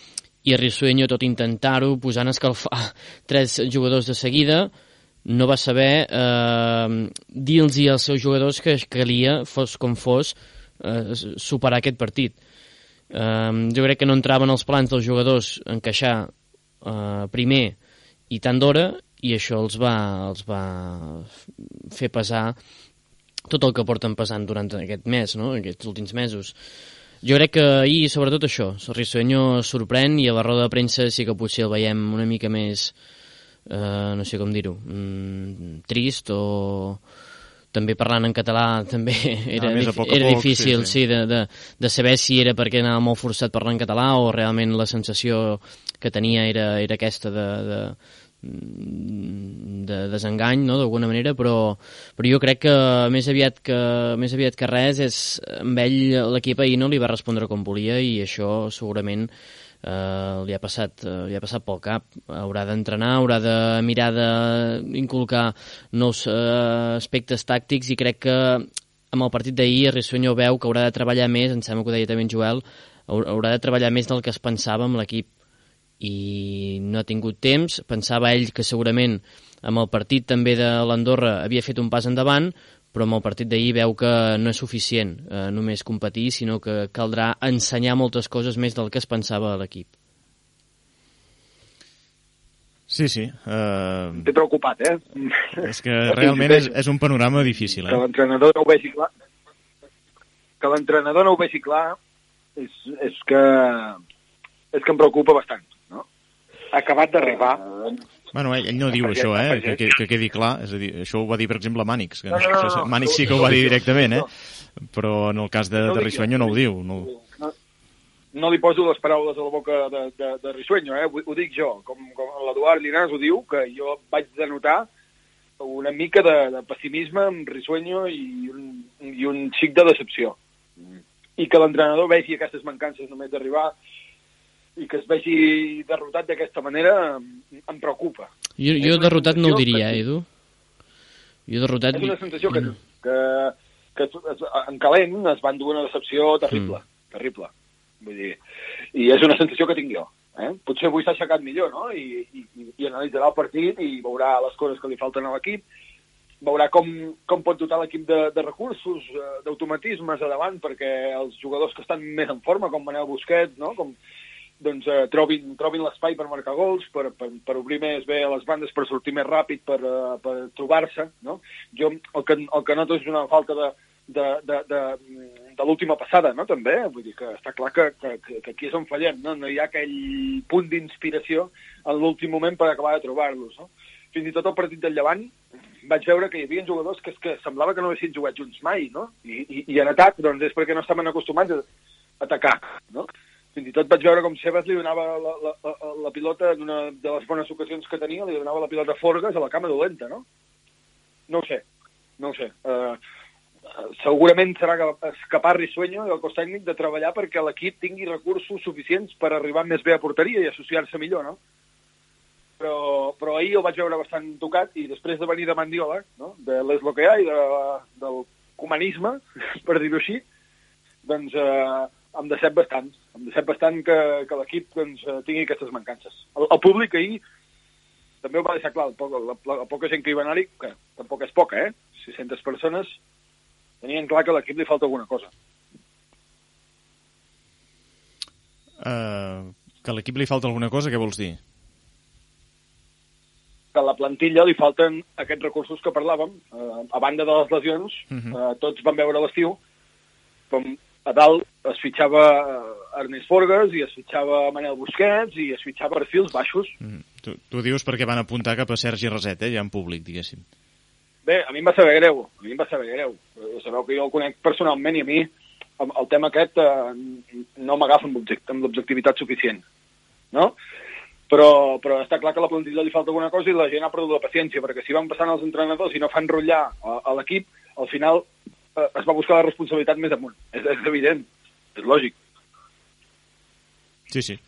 i Risueño, tot intentar-ho, posant a escalfar tres jugadors de seguida, no va saber eh, dir-los als seus jugadors que calia, fos com fos, eh, superar aquest partit. Eh, jo crec que no entraven els plans dels jugadors encaixar eh, primer i tant d'hora i això els va, els va fer pesar tot el que porten passant durant aquest mes, no? aquests últims mesos. Jo crec que ahir, sobretot això, Risueño sorprèn i a la roda de premsa sí que potser el veiem una mica més, eh, no sé com dir-ho, mm, trist o també parlant en català també era, ah, poc era poc, difícil sí, sí. sí, de, de, de saber si era perquè anava molt forçat parlant en català o realment la sensació que tenia era, era aquesta de, de, de desengany, no?, d'alguna manera, però, però jo crec que més aviat que, més aviat que res és, amb ell l'equip ahir no li va respondre com volia i això segurament eh, li, ha passat, eh, li ha passat pel cap. Haurà d'entrenar, haurà de mirar d'inculcar nous eh, aspectes tàctics i crec que amb el partit d'ahir Rissuenyo veu que haurà de treballar més, em sembla que ho deia també en Joel, haurà de treballar més del que es pensava amb l'equip i no ha tingut temps. Pensava ell que segurament amb el partit també de l'Andorra havia fet un pas endavant, però amb el partit d'ahir veu que no és suficient eh, només competir, sinó que caldrà ensenyar moltes coses més del que es pensava a l'equip. Sí, sí. Uh... T'he preocupat, eh? És que realment és, és un panorama difícil, eh? Que l'entrenador no ho vegi clar. Que l'entrenador no ho vegi clar és, és que és que em preocupa bastant acabat d'arribar. Bueno, ell, ell no diu això, eh? Que, que, que quedi clar. És a dir, això ho va dir, per exemple, Mànix. Que no, no, no, no, Mànix sí que ho va dir directament, eh? Però en el cas de, de Risueño no ho diu. No, no, li poso les paraules a la boca de, de, de Risueño, eh? Ho, ho dic jo. Com, com l'Eduard Llinàs ho diu, que jo vaig denotar una mica de, de pessimisme amb Risueño i un, i un xic de decepció. I que l'entrenador vegi aquestes mancances només d'arribar i que es vegi derrotat d'aquesta manera em preocupa. Jo, jo derrotat no ho diria, eh, Edu? Jo derrotat... És una sensació que, que, que en calent es van dur una decepció terrible, mm. terrible. Vull dir, i és una sensació que tinc jo. Eh? Potser avui s'ha aixecat millor, no? I, i, i analitzarà el partit i veurà les coses que li falten a l'equip, veurà com, com pot dotar l'equip de, de recursos, eh, d'automatismes a davant, perquè els jugadors que estan més en forma, com Manel Busquets, no? com, doncs, eh, trobin, trobin l'espai per marcar gols, per, per, per obrir més bé les bandes, per sortir més ràpid, per, uh, per trobar-se. No? Jo el que, el que noto és una falta de, de, de, de, de l'última passada, no? també. Vull dir que està clar que, que, que aquí és on fallem. No, no hi ha aquell punt d'inspiració en l'últim moment per acabar de trobar-los. No? Fins i tot el partit del Llevant vaig veure que hi havia jugadors que, que semblava que no haguessin jugat junts mai, no? I, i, i en atac, doncs, és perquè no estaven acostumats a atacar, no? Fins i tot vaig veure com Sebas li donava la, la, la, la pilota, en una de les bones ocasions que tenia, li donava la pilota a Forgas a la cama dolenta, no? No ho sé, no ho sé. Uh, segurament serà capaç Risueño i el cos tècnic de treballar perquè l'equip tingui recursos suficients per arribar més bé a porteria i associar-se millor, no? Però, però ahir el vaig veure bastant tocat i després de venir de Mandiola, no? de l'Es lo que hi ha i de, del comunisme, per dir-ho així, doncs eh, em decep bastant. Em decep bastant que, que l'equip doncs, eh, tingui aquestes mancances. El, el públic ahir també ho va deixar clar, la, la, la poca gent que hi va anar-hi, que tampoc és poca, eh? 600 persones, tenien clar que a l'equip li falta alguna cosa. Uh, que a l'equip li falta alguna cosa, què vols dir? que a la plantilla li falten aquests recursos que parlàvem. Eh, a banda de les lesions, uh -huh. eh, tots van veure l'estiu com a dalt es fitxava eh, Ernest Forgas i es fitxava Manel Busquets i es fitxava perfils baixos. Mm. Tu, tu dius perquè van apuntar cap a Sergi Reset, eh, ja en públic, diguéssim. Bé, a mi em va saber greu, a mi em va saber greu. Eh, sabeu que jo el conec personalment i a mi el, el tema aquest eh, no m'agafa amb, amb l'objectivitat suficient, no? Però, però està clar que a la plantilla li falta alguna cosa i la gent ha perdut la paciència, perquè si van passant els entrenadors i no fan rotllar a, a l'equip, al final eh, es va buscar la responsabilitat més amunt. És, és evident, és lògic. Sí, sí.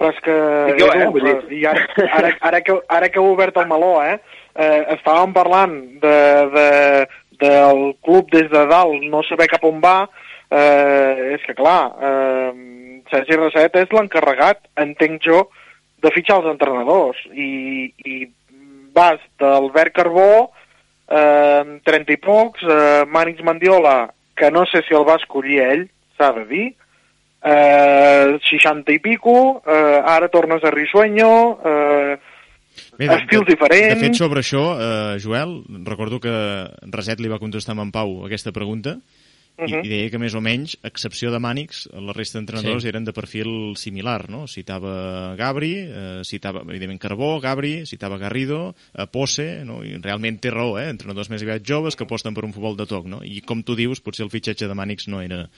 Però és que... Jo, eh, vull dir... I ara, ara, ara, que, ara que heu obert el meló, eh, eh estàvem parlant de, de, del club des de dalt, no saber cap on va, eh, és que clar, eh, Sergi Reset és l'encarregat, entenc jo, de fitxar els entrenadors i, i vas d'Albert Carbó eh, 30 i pocs, eh, Mànix Mandiola, que no sé si el va escollir ell, s'ha de dir, eh, 60 i pico, eh, ara tornes a Risueño, eh, Bé, de, estils diferents... De fet, sobre això, eh, Joel, recordo que Reset li va contestar amb en Pau aquesta pregunta, Uh -huh. I, I deia que més o menys, a excepció de Mànix, la resta d'entrenadors sí. eren de perfil similar, no? Citava Gabri, eh, citava, evidentment, Carbó, Gabri, citava Garrido, eh, Posse, no? I realment té raó, eh? Entrenadors més aviat joves que aposten per un futbol de toc, no? I com tu dius, potser el fitxatge de Mànix no era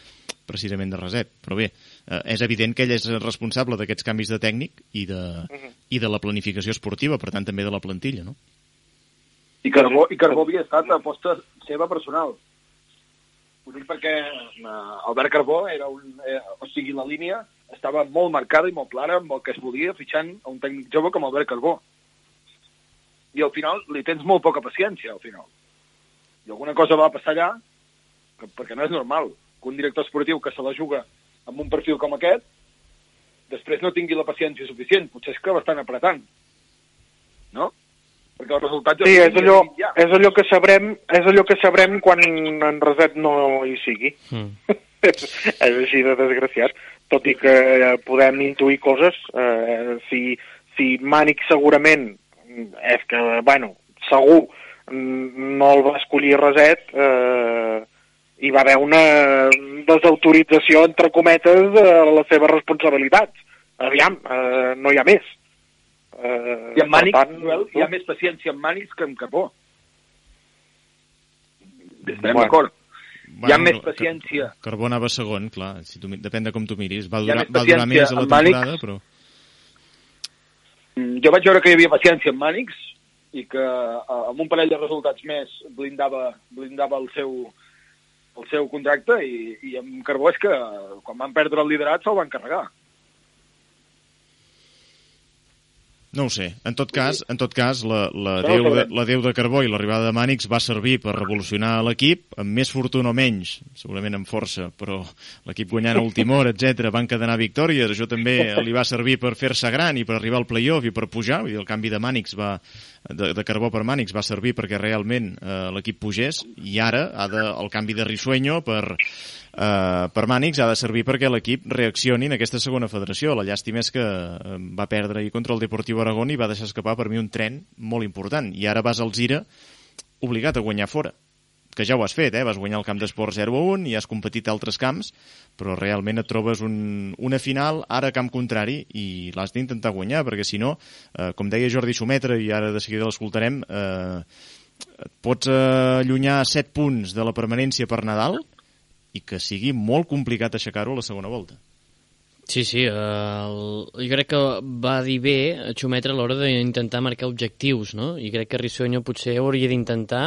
precisament de reset, però bé, eh, és evident que ell és responsable d'aquests canvis de tècnic i de, uh -huh. i de la planificació esportiva, per tant també de la plantilla, no? I Carbó, i Carbó havia estat a aposta seva personal, ho dic perquè uh, Albert Carbó era un... Eh, o sigui, la línia estava molt marcada i molt clara amb el que es volia fitxant a un tècnic jove com Albert Carbó. I al final li tens molt poca paciència, al final. I alguna cosa va passar allà, que, perquè no és normal que un director esportiu que se la juga amb un perfil com aquest després no tingui la paciència suficient. Potser és que l'estan apretant. No? Perquè els resultats... Sí, és allò, ja. és allò que sabrem, és allò que sabrem quan en Reset no hi sigui. Mm. és, és així de desgraciat, tot i que eh, podem intuir coses. Eh, si, si Mànic segurament és que, bueno, segur no el va escollir Reset, eh, hi va haver una desautorització, entre cometes, de les seves responsabilitats. Aviam, eh, no hi ha més. Eh, I en Mànix, tant, Joel, hi ha més paciència en Mànix que en Capó. Bueno. d'acord. Bueno, hi ha més paciència. Carbó anava segon, clar, si tu, depèn de com tu miris. Va durar, va durar més a la temporada, Mànix. però... Mm, jo vaig veure que hi havia paciència en Mànix i que eh, amb un parell de resultats més blindava, blindava el seu, el seu contracte i, i amb Carbó és que quan van perdre el liderat se'l van carregar. No ho sé. En tot cas, en tot cas la, la, Déu de, la Déu de Carbó i l'arribada de Mànix va servir per revolucionar l'equip, amb més fortuna o menys, segurament amb força, però l'equip guanyant a última hora, etc van cadenar victòries, això també li va servir per fer-se gran i per arribar al playoff i per pujar, i el canvi de Mànix va, de, de Carbó per Mànix va servir perquè realment eh, l'equip pugés, i ara ha de, el canvi de Risueño per eh, per Mànix ha de servir perquè l'equip reaccioni en aquesta segona federació. La llàstima és que eh, va perdre ahir contra el Deportiu Aragón i va deixar escapar per mi un tren molt important. I ara vas al Zira obligat a guanyar fora que ja ho has fet, eh? vas guanyar el camp d'esport 0-1 i has competit a altres camps, però realment et trobes un, una final ara a camp contrari i l'has d'intentar guanyar, perquè si no, eh, com deia Jordi Sumetre, i ara de seguida l'escoltarem, eh, et pots allunyar 7 punts de la permanència per Nadal, i que sigui molt complicat aixecar-ho a la segona volta. Sí, sí, eh, el, jo crec que va dir bé a Xumetre a l'hora d'intentar marcar objectius, no? I crec que Rissuenyo potser hauria d'intentar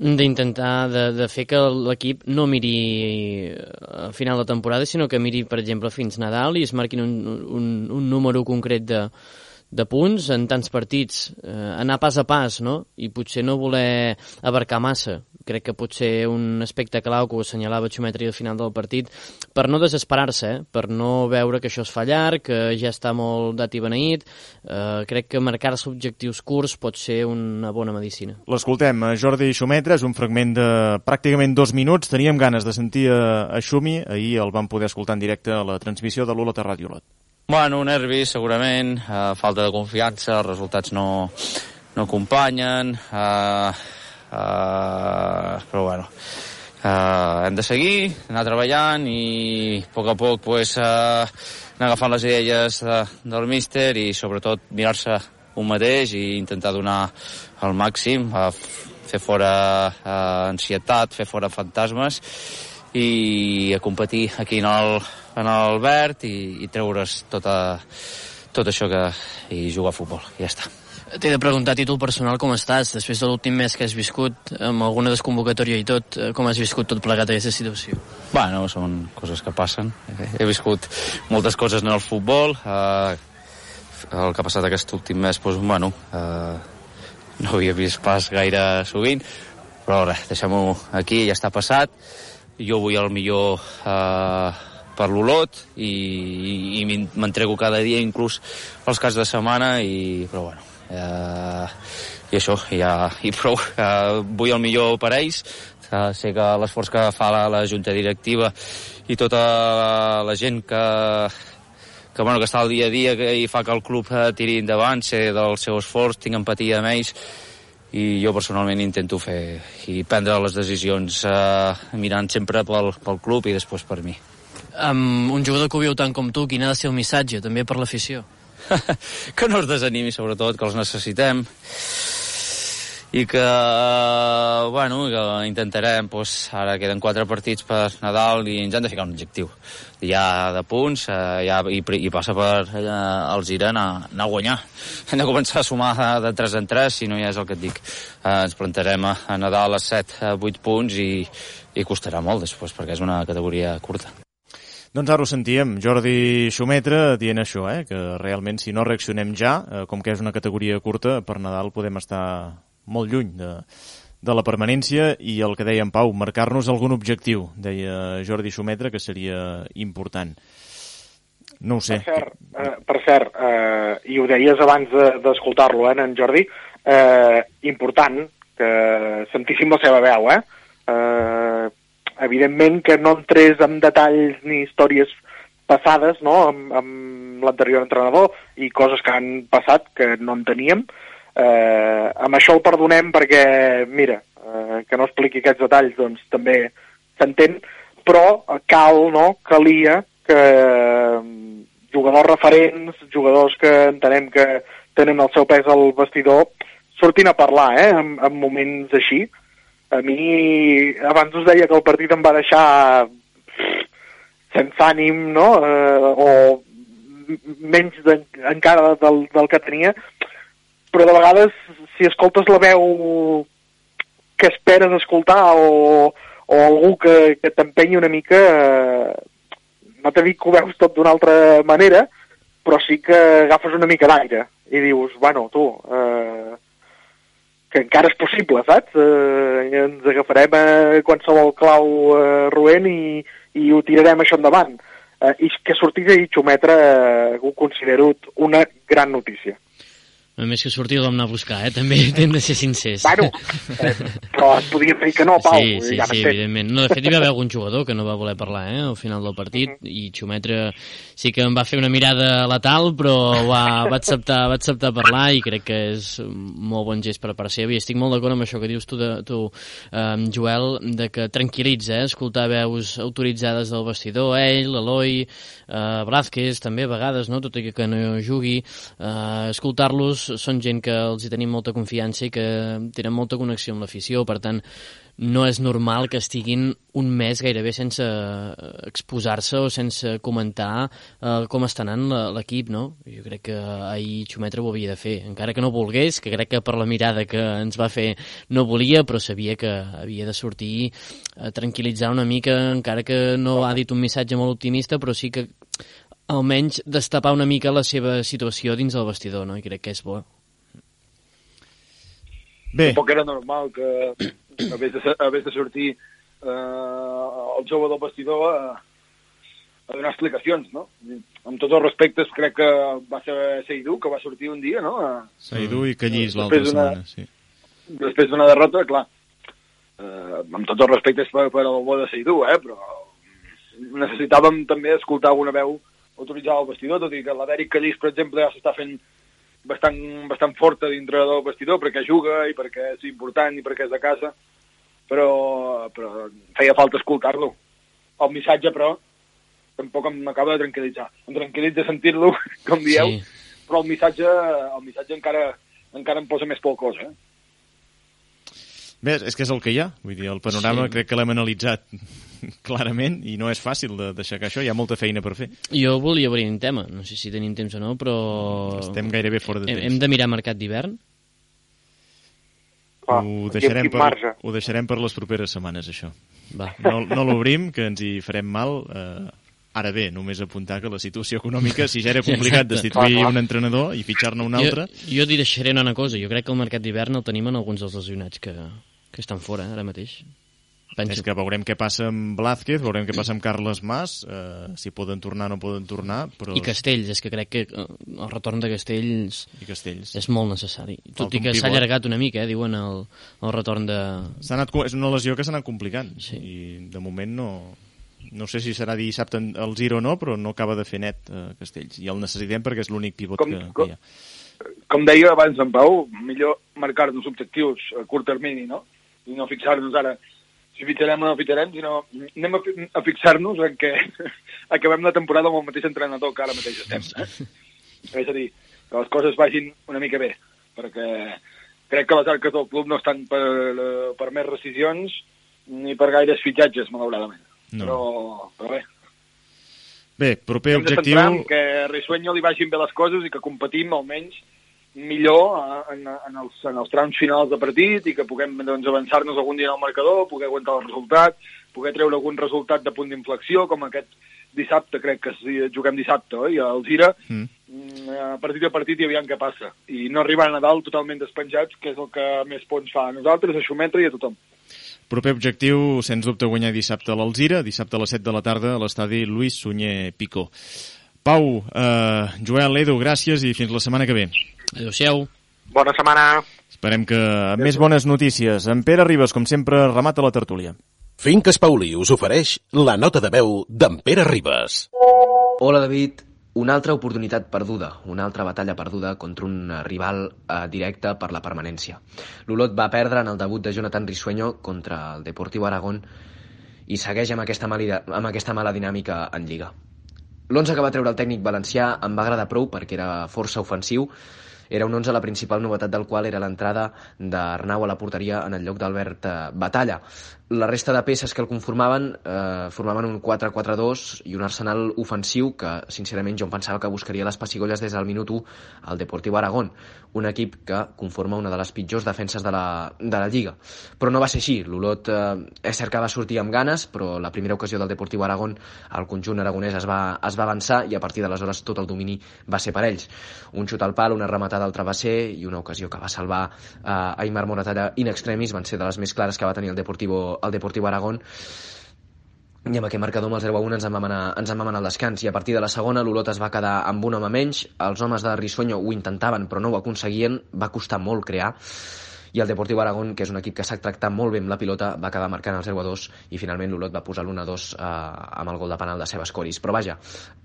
d'intentar de, de fer que l'equip no miri a final de temporada, sinó que miri, per exemple, fins Nadal i es marquin un, un, un número concret de, de punts en tants partits, eh, anar pas a pas, no? I potser no voler abarcar massa. Crec que pot ser un aspecte clau que ho assenyalava Xumetri al final del partit, per no desesperar-se, eh? per no veure que això es fa llarg, que ja està molt dat i beneït. Eh, crec que marcar-se objectius curts pot ser una bona medicina. L'escoltem, Jordi Xumetre, és un fragment de pràcticament dos minuts. Teníem ganes de sentir a Xumi, ahir el vam poder escoltar en directe a la transmissió de l'Olot a Ràdio Olot. Bueno, nervis, segurament, eh, falta de confiança, els resultats no, no acompanyen, uh, uh, però bueno, uh, hem de seguir, anar treballant i a poc a poc pues, uh, anar agafant les idees de, del míster i sobretot mirar-se un mateix i intentar donar el màxim, uh, fer fora uh, ansietat, fer fora fantasmes i a competir aquí en el, en el verd i, i treure's tota, tot això que, i jugar a futbol, ja està. T'he de preguntar a títol personal com estàs, després de l'últim mes que has viscut, amb alguna desconvocatòria i tot, eh, com has viscut tot plegat aquesta situació? Bueno, són coses que passen. He viscut moltes coses en el futbol, eh, el que ha passat aquest últim mes, doncs, bueno, eh, no havia vist pas gaire sovint, però res, deixem-ho aquí, ja està passat. Jo vull el millor eh, per l'Olot i, i, i m'entrego cada dia, inclús els casos de setmana, i, però bueno, eh, i això, ja, i prou. Eh, vull el millor per ells, eh, sé que l'esforç que fa la, la Junta Directiva i tota la gent que, que, bueno, que està al dia a dia que, i fa que el club eh, tiri endavant, sé del seu esforç, tinc empatia amb ells, i jo personalment intento fer i prendre les decisions eh, mirant sempre pel, pel club i després per mi. Um, un jugador que ho viu tant com tu, quin ha de ser el missatge, també per l'afició? que no es desanimi, sobretot, que els necessitem i que, bueno, que intentarem, doncs, ara queden quatre partits per Nadal i ens han de ficar un objectiu. Ja de punts, eh, ja, i, i passa per eh, els IRA anar, anar a guanyar. Hem de començar a sumar de 3 en 3, si no ja és el que et dic. Eh, ens plantarem a, a Nadal a 7, a 8 punts i, i costarà molt després, perquè és una categoria curta. Doncs ara ho sentíem, Jordi Xumetre dient això, eh, que realment si no reaccionem ja, eh, com que és una categoria curta, per Nadal podem estar molt lluny de, de la permanència i el que deia en Pau, marcar-nos algun objectiu, deia Jordi Xumetre, que seria important. No ho sé. Per cert, eh, per cert eh, i ho deies abans d'escoltar-lo, de, eh, en Jordi, eh, important que sentíssim la seva veu, eh? eh evidentment que no entrés en detalls ni històries passades no? amb, amb l'anterior entrenador i coses que han passat que no en teníem. Eh, amb això el perdonem perquè, mira, eh, que no expliqui aquests detalls doncs també s'entén, però cal, no?, calia que eh, jugadors referents, jugadors que entenem que tenen el seu pes al vestidor, sortin a parlar, eh, en, en moments així, a mi, abans us deia que el partit em va deixar sense ànim, no?, eh, o menys de, encara del, del que tenia, però de vegades, si escoltes la veu que esperes escoltar o, o algú que, que t'empenyi una mica, eh, no t'he dit que ho veus tot d'una altra manera, però sí que agafes una mica d'aire i dius, bueno, tu, eh, que encara és possible, saps? Eh, ens agafarem a qualsevol clau eh, roent i, i ho tirarem això endavant. Eh, I que sortís ahir Xumetre eh, ho considero una gran notícia. A més que sortir l'hem anar a buscar, eh? també hem de ser sincers. Bueno, eh, però es podia dir que no, Pau. Sí, sí, ja sí, evidentment. No, de fet, hi va haver algun jugador que no va voler parlar eh, al final del partit uh -huh. i Xumetre sí que em va fer una mirada letal, però va, va, acceptar, va acceptar parlar i crec que és un molt bon gest per part seva i estic molt d'acord amb això que dius tu, de, tu eh, Joel, de que tranquil·litza, eh, escoltar veus autoritzades del vestidor, ell, l'Eloi, eh, Blázquez, també a vegades, no? tot i que no jugui, eh, escoltar-los són gent que els hi tenim molta confiança i que tenen molta connexió amb l'afició, per tant, no és normal que estiguin un mes gairebé sense exposar-se o sense comentar eh, com està anant l'equip, no? Jo crec que ahir Xumetre ho havia de fer, encara que no volgués, que crec que per la mirada que ens va fer no volia, però sabia que havia de sortir a tranquil·litzar una mica, encara que no ha dit un missatge molt optimista, però sí que almenys destapar una mica la seva situació dins del vestidor, no? I crec que és bo. Bé. Tampoc era normal que hagués de, hagués de sortir eh, el jove del vestidor a, a donar explicacions, no? Amb tots els respectes, crec que va ser Seidú, que va sortir un dia, no? A, Seidú i Callís l'altra setmana, sí. Després d'una derrota, clar, eh, amb tots els respectes per, per el bo de Seidú, eh? Però necessitàvem també escoltar alguna veu autoritzar el vestidor, tot i que l'Adèric Callís, per exemple, ja s'està fent bastant, bastant forta dintre del vestidor perquè juga i perquè és important i perquè és de casa, però, però feia falta escoltar-lo. El missatge, però, tampoc m'acaba de tranquil·litzar. Em tranquil·litza sentir-lo, com dieu, sí. però el missatge, el missatge encara, encara em posa més por cos, eh? Bé, és que és el que hi ha. Vull dir, el panorama sí. crec que l'hem analitzat clarament i no és fàcil d'aixecar això, hi ha molta feina per fer. Jo volia obrir un tema, no sé si tenim temps o no, però... Estem gairebé fora de temps. Hem, hem de mirar mercat d'hivern? Ah, ho, deixarem per, ho deixarem per les properes setmanes, això. Va. No, no l'obrim, que ens hi farem mal. Eh, Ara bé, només apuntar que la situació econòmica, si ja era complicat destituir un entrenador i fitxar-ne un altre... Jo, jo diré una cosa, jo crec que el mercat d'hivern el tenim en alguns dels lesionats que, que estan fora ara mateix. Penso. És que veurem què passa amb Blázquez, veurem què passa amb Carles Mas, eh, si poden tornar o no poden tornar. Però... I Castells, és que crec que eh, el retorn de Castells, I Castells. és molt necessari. Tot Falta i que s'ha allargat una mica, eh, diuen, el, el retorn de... Anat, és una lesió que s'ha anat complicant sí. i de moment no, no sé si serà dissabte el giro o no, però no acaba de fer net eh, Castells. I el necessitem perquè és l'únic pivot com, que, com, que hi ha. Com deia abans en Pau, millor marcar-nos objectius a curt termini, no? i no fixar-nos ara si fitxarem o no fitxarem, sinó anem a, a fixar-nos en què acabem la temporada amb el mateix entrenador que ara mateix estem. Eh? És a dir, que les coses vagin una mica bé, perquè crec que les arques del club no estan per, per més rescisions ni per gaires fitxatges, malauradament. No. Però, però bé. Bé, proper Hem objectiu... Hem que a Risueño li vagin bé les coses i que competim almenys millor en, en, els, en els trams finals de partit i que puguem doncs, avançar-nos algun dia al marcador, poder aguantar el resultat, poder treure algun resultat de punt d'inflexió, com aquest dissabte, crec que si juguem dissabte, oi? al Gira, mm. mm. a partit a partit i aviam què passa. I no arribar a Nadal totalment despenjats, que és el que més punts fa a nosaltres, a Xumetre i a tothom. Proper objectiu, sens dubte, guanyar dissabte a l'Alzira, dissabte a les 7 de la tarda a l'estadi Luis Sunyer Picó. Pau, eh, Joel, Edu, gràcies i fins la setmana que ve. Adéu-siau. Bona setmana. Esperem que amb més bones notícies. En Pere Ribes, com sempre, remata la tertúlia. Finques Pauli us ofereix la nota de veu d'en Pere Ribes. Hola, David. Una altra oportunitat perduda, una altra batalla perduda contra un rival eh, directe per la permanència. L'Olot va perdre en el debut de Jonathan Risueño contra el Deportiu Aragón i segueix amb aquesta, mala, amb aquesta mala dinàmica en Lliga. L'11 que va treure el tècnic valencià em va agradar prou perquè era força ofensiu, era un 11 la principal novetat del qual era l'entrada d'Arnau a la porteria en el lloc d'Albert eh, Batalla la resta de peces que el conformaven eh, formaven un 4-4-2 i un arsenal ofensiu que, sincerament, jo em pensava que buscaria les pessigolles des del minut 1 al Deportiu Aragón, un equip que conforma una de les pitjors defenses de la, de la Lliga. Però no va ser així. L'Olot eh, és cert que va sortir amb ganes, però la primera ocasió del Deportiu Aragón al conjunt aragonès es va, es va avançar i a partir d'aleshores tot el domini va ser per ells. Un xut al pal, una rematada al travesser i una ocasió que va salvar eh, Aymar Moratalla in extremis van ser de les més clares que va tenir el Deportivo al Deportiu Aragón. I amb aquest marcador amb el 0 a 1 ens en vam anar, ens en vam anar al descans. I a partir de la segona l'Olot es va quedar amb un home menys. Els homes de Risueño ho intentaven però no ho aconseguien, va costar molt crear. I el Deportiu Aragón, que és un equip que s'ha tractat molt bé amb la pilota, va acabar marcant el 0 a 2 i finalment l'Olot va posar l'1 2 eh, amb el gol de penal de Sebas Coris. Però vaja,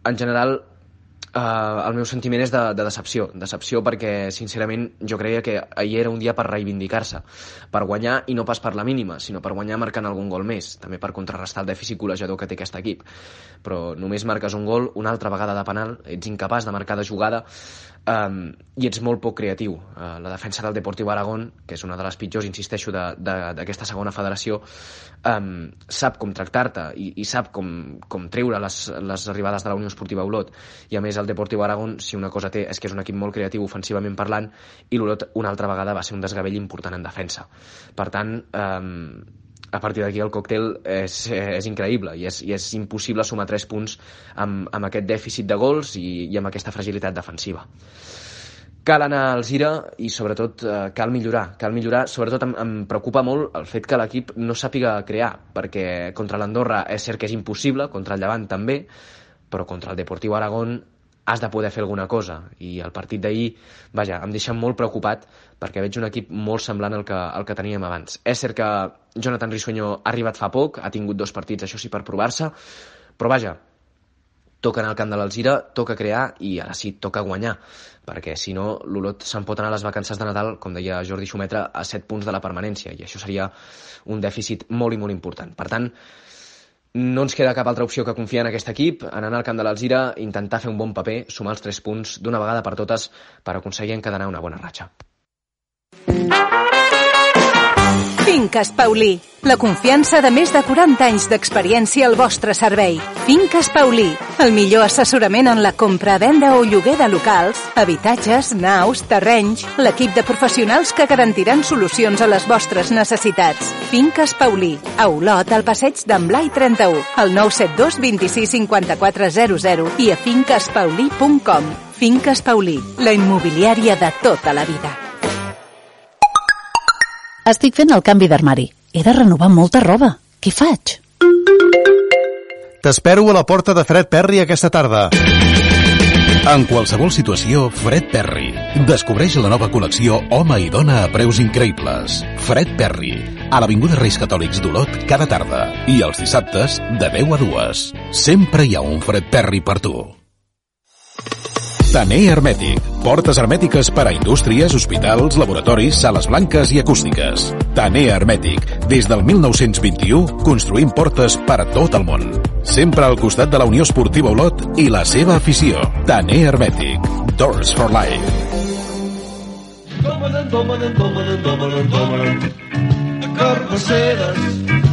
en general Uh, el meu sentiment és de, de decepció. Decepció perquè, sincerament, jo creia que ahir era un dia per reivindicar-se, per guanyar i no pas per la mínima, sinó per guanyar marcant algun gol més, també per contrarrestar el dèficit col·legiador que té aquest equip. Però només marques un gol, una altra vegada de penal, ets incapaç de marcar de jugada, um, i ets molt poc creatiu. Uh, la defensa del Deportiu Aragón, que és una de les pitjors, insisteixo, d'aquesta segona federació, um, sap com tractar-te i, i sap com, com treure les, les arribades de la Unió Esportiva Olot. I a més el Deportiu Aragón, si una cosa té, és que és un equip molt creatiu ofensivament parlant i l'Olot una altra vegada va ser un desgavell important en defensa. Per tant, um, a partir d'aquí el còctel és, és increïble i és, i és impossible sumar 3 punts amb, amb aquest dèficit de gols i, i amb aquesta fragilitat defensiva. Cal anar al Gira i sobretot eh, cal millorar. Cal millorar, sobretot em, em preocupa molt el fet que l'equip no sàpiga crear, perquè contra l'Andorra és cert que és impossible, contra el Llevant també, però contra el Deportiu Aragón has de poder fer alguna cosa i el partit d'ahir, vaja, em deixa molt preocupat perquè veig un equip molt semblant al que, al que teníem abans. És cert que Jonathan Risueño ha arribat fa poc, ha tingut dos partits, això sí, per provar-se, però vaja, toca anar al camp de l'Alzira, toca crear i ara sí, toca guanyar perquè si no l'Olot se'n pot anar a les vacances de Nadal, com deia Jordi Xumetra, a 7 punts de la permanència i això seria un dèficit molt i molt important. Per tant, no ens queda cap altra opció que confiar en aquest equip, en anar al camp de l'Alzira, intentar fer un bon paper, sumar els 3 punts d'una vegada per totes per aconseguir encadenar una bona ratxa. Finques Paulí. La confiança de més de 40 anys d'experiència al vostre servei. Finques Paulí. El millor assessorament en la compra, venda o lloguer de locals, habitatges, naus, terrenys, l'equip de professionals que garantiran solucions a les vostres necessitats. Finques Paulí. A Olot, al passeig d'en Blai 31, al 972 26 54 00 i a finquespaulí.com. Finques Paulí, la immobiliària de tota la vida. Estic fent el canvi d'armari. He de renovar molta roba. Què faig? T'espero a la porta de Fred Perry aquesta tarda. En qualsevol situació, Fred Perry. Descobreix la nova col·lecció Home i Dona a preus increïbles. Fred Perry, a l'Avinguda Reis Catòlics d'Olot cada tarda. I els dissabtes, de 10 a 2. Sempre hi ha un Fred Perry per tu. Taner Hermètic. Portes hermètiques per a indústries, hospitals, laboratoris, sales blanques i acústiques. Taner Hermètic. Des del 1921, construïm portes per a tot el món. Sempre al costat de la Unió Esportiva Olot i la seva afició. Taner Hermètic. Doors for Life. Carnisseres.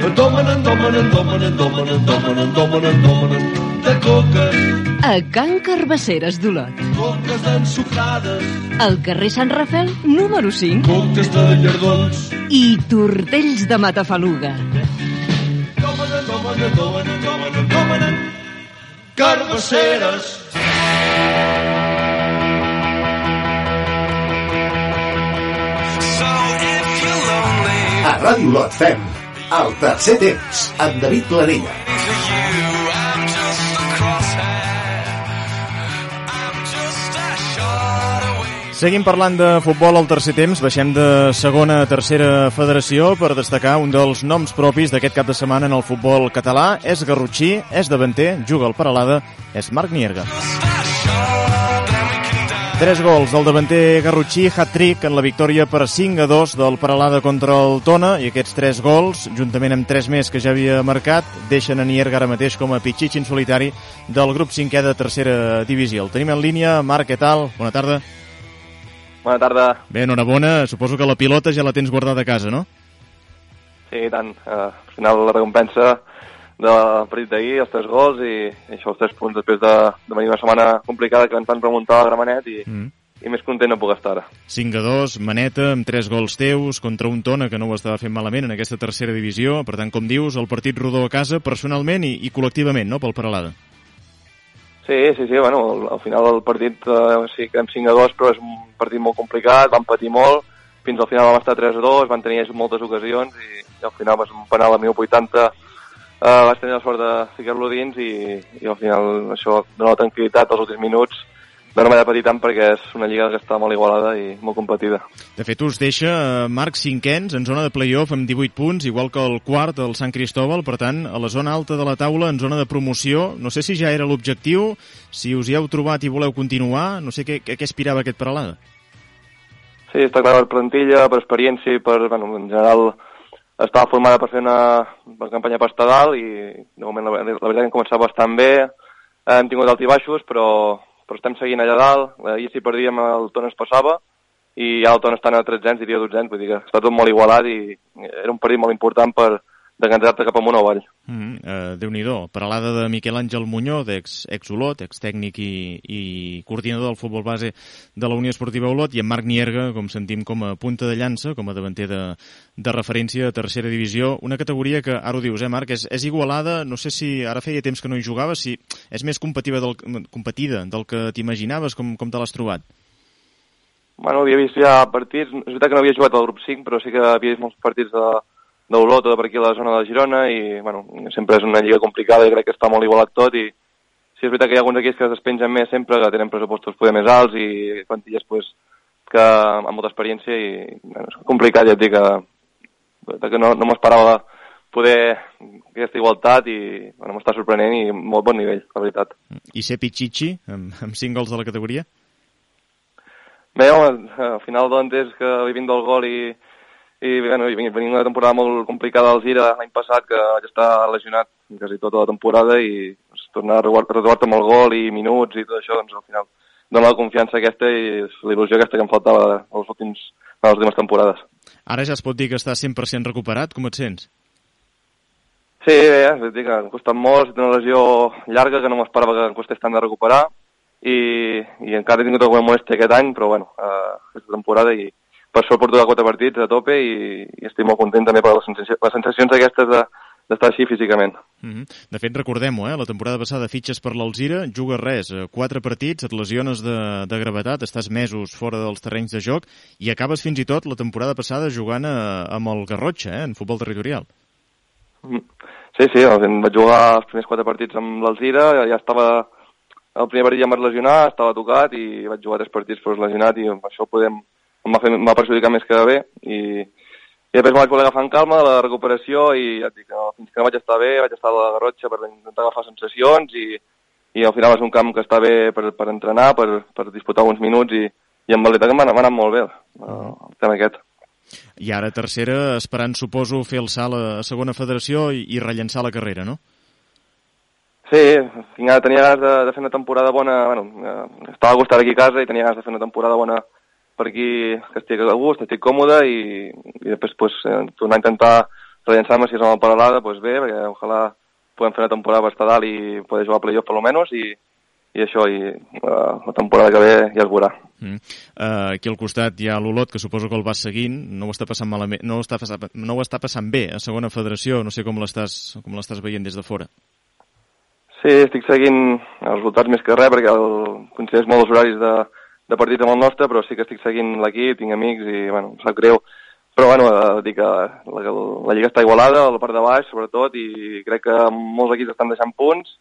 Domanen, domanen, domanen, domanen, domanen, domanen, domanen de coques. A Can Carbasseres d'Olot. Coques ensucrades. Al carrer Sant Rafel, número 5. Coques de llardons. I tortells de matafaluga. Domanen, domanen, domanen, domanen, domanen. Carbasseres. A Ràdio Lot fem el tercer temps amb David Planella. Seguim parlant de futbol al tercer temps. Baixem de segona a tercera federació per destacar un dels noms propis d'aquest cap de setmana en el futbol català. És garrotxí, és davanter, juga al Paralada, és Marc Nierga. Tres gols del davanter Garrotxí, hat-trick en la victòria per 5 a 2 del Paralada contra el Tona i aquests tres gols, juntament amb tres més que ja havia marcat, deixen a Nierga ara mateix com a pitxitx solitari del grup 5è de tercera divisió. El tenim en línia. Marc, què tal? Bona tarda. Bona tarda. Bé, enhorabona. Suposo que la pilota ja la tens guardada a casa, no? Sí, i tant. Uh, al final la recompensa del partit d'ahir, els tres gols i, i això, els tres punts després de, de venir una setmana complicada que ens van remuntar al Gramenet i, mm. i més content no puc estar ara. 5 a 2, Maneta, amb tres gols teus, contra un Tona que no ho estava fent malament en aquesta tercera divisió. Per tant, com dius, el partit rodó a casa personalment i, i col·lectivament, no?, pel Paralada. Sí, sí, sí, bueno, al, al final del partit eh, sí que hem 5 a 2, però és un partit molt complicat, van patir molt, fins al final vam estar 3 a 2, van tenir moltes ocasions i, i al final va ser un penal a 1080 uh, vaig tenir la sort de ficar-lo dins i, i al final això dona la tranquil·litat als últims minuts de no m'he de patir tant perquè és una lliga que està molt igualada i molt competida. De fet, us deixa eh, Marc cinquens en zona de playoff amb 18 punts, igual que el quart, el Sant Cristóbal, per tant, a la zona alta de la taula, en zona de promoció. No sé si ja era l'objectiu, si us hi heu trobat i voleu continuar, no sé què, què aspirava aquest Paralada. Sí, està clar, per plantilla, per experiència i per, bueno, en general, estava formada per fer una, una campanya dalt i de moment la, la veritat que hem començat bastant bé, hem tingut alts i baixos però, però estem seguint allà dalt, ahir si perdíem el ton es passava i ja el ton estan a 300, diria 200, vull dir que està tot molt igualat i era un partit molt important per, decantar-te cap amunt o avall. Mm -hmm. uh, Déu-n'hi-do. Paralada de Miquel Àngel Muñoz, ex, ex Olot, ex tècnic i, i coordinador del futbol base de la Unió Esportiva Olot, i en Marc Nierga, com sentim, com a punta de llança, com a davanter de, de referència a tercera divisió, una categoria que, ara ho dius, eh, Marc, és, és igualada, no sé si ara feia temps que no hi jugava, si és més competitiva del, competida del que t'imaginaves, com, com te l'has trobat? Bueno, havia vist ja partits, és veritat que no havia jugat al grup 5, però sí que havia vist molts partits de, d'Olot o de per aquí a la zona de Girona i bueno, sempre és una lliga complicada i crec que està molt igualat tot i sí, és veritat que hi ha alguns equips que es despengen més sempre, que tenen pressupostos poder més alts i plantilles pues, que amb molta experiència i bueno, és complicat, ja et dic que, que no, no m'esperava poder aquesta igualtat i bueno, m'està sorprenent i molt bon nivell, la veritat. I ser Pichichi, amb, amb 5 gols de la categoria? Bé, home, al final doncs és que vivint del gol i, i bueno, i venim una temporada molt complicada al Gira l'any passat que vaig estar lesionat quasi tota la temporada i doncs, tornar a retrobar-te amb el gol i minuts i tot això, doncs al final dona la confiança aquesta i l'il·lusió aquesta que em faltava els últims, les últimes temporades. Ara ja es pot dir que estàs 100% recuperat, com et sents? Sí, bé, eh? dic que em costat molt, una lesió llarga que no m'esperava que em costés tant de recuperar i, i encara he tingut alguna molèstia aquest any, però bueno, eh, aquesta temporada i per sort porto quatre partits a tope i, i estic molt content també per les, sensacions, les sensacions aquestes de, d'estar així físicament. Mm -hmm. De fet, recordem-ho, eh? la temporada passada fitxes per l'Alzira, jugues res, eh, quatre partits, et lesiones de, de gravetat, estàs mesos fora dels terrenys de joc i acabes fins i tot la temporada passada jugant a, amb el Garrotxa, eh? en futbol territorial. Mm. Sí, sí, vaig jugar els primers quatre partits amb l'Alzira, ja estava... El primer partit ja em vaig lesionar, estava tocat i vaig jugar tres partits però lesionat i amb això podem, em va, fer, em va perjudicar més que bé i, i després me vaig voler agafar en calma la recuperació i ja et dic, no, fins que no vaig estar bé, vaig estar a la Garrotxa per intentar agafar sensacions i, i al final és un camp que està bé per, per entrenar, per, per disputar alguns minuts i, i en veritat m'ha anat molt bé el tema aquest. I ara tercera, esperant, suposo, fer el salt a segona federació i, i rellençar la carrera, no? Sí, tenia, tenia ganes de, de fer una temporada bona, bueno, eh, estava a gust aquí a casa i tenia ganes de fer una temporada bona per aquí que estic a gust, estic còmode i, i després pues, eh, tornar a intentar rellençar-me si és amb el Paralada, pues bé, perquè ojalà puguem fer una temporada per estar dalt i poder jugar a playoff per lo menos i, i això, i uh, la temporada que ve ja es veurà. Mm. Uh, aquí al costat hi ha l'Olot, que suposo que el vas seguint, no ho està passant malament, no ho està, no ho està passant bé a segona federació, no sé com l'estàs com l'estàs veient des de fora. Sí, estic seguint els resultats més que res, perquè el, coincideix molt els horaris de, de partits amb el nostre, però sí que estic seguint l'equip, tinc amics i, bueno, em sap greu. Però, bueno, eh, dic que la, la, la Lliga està igualada, la part de baix, sobretot, i crec que molts equips estan deixant punts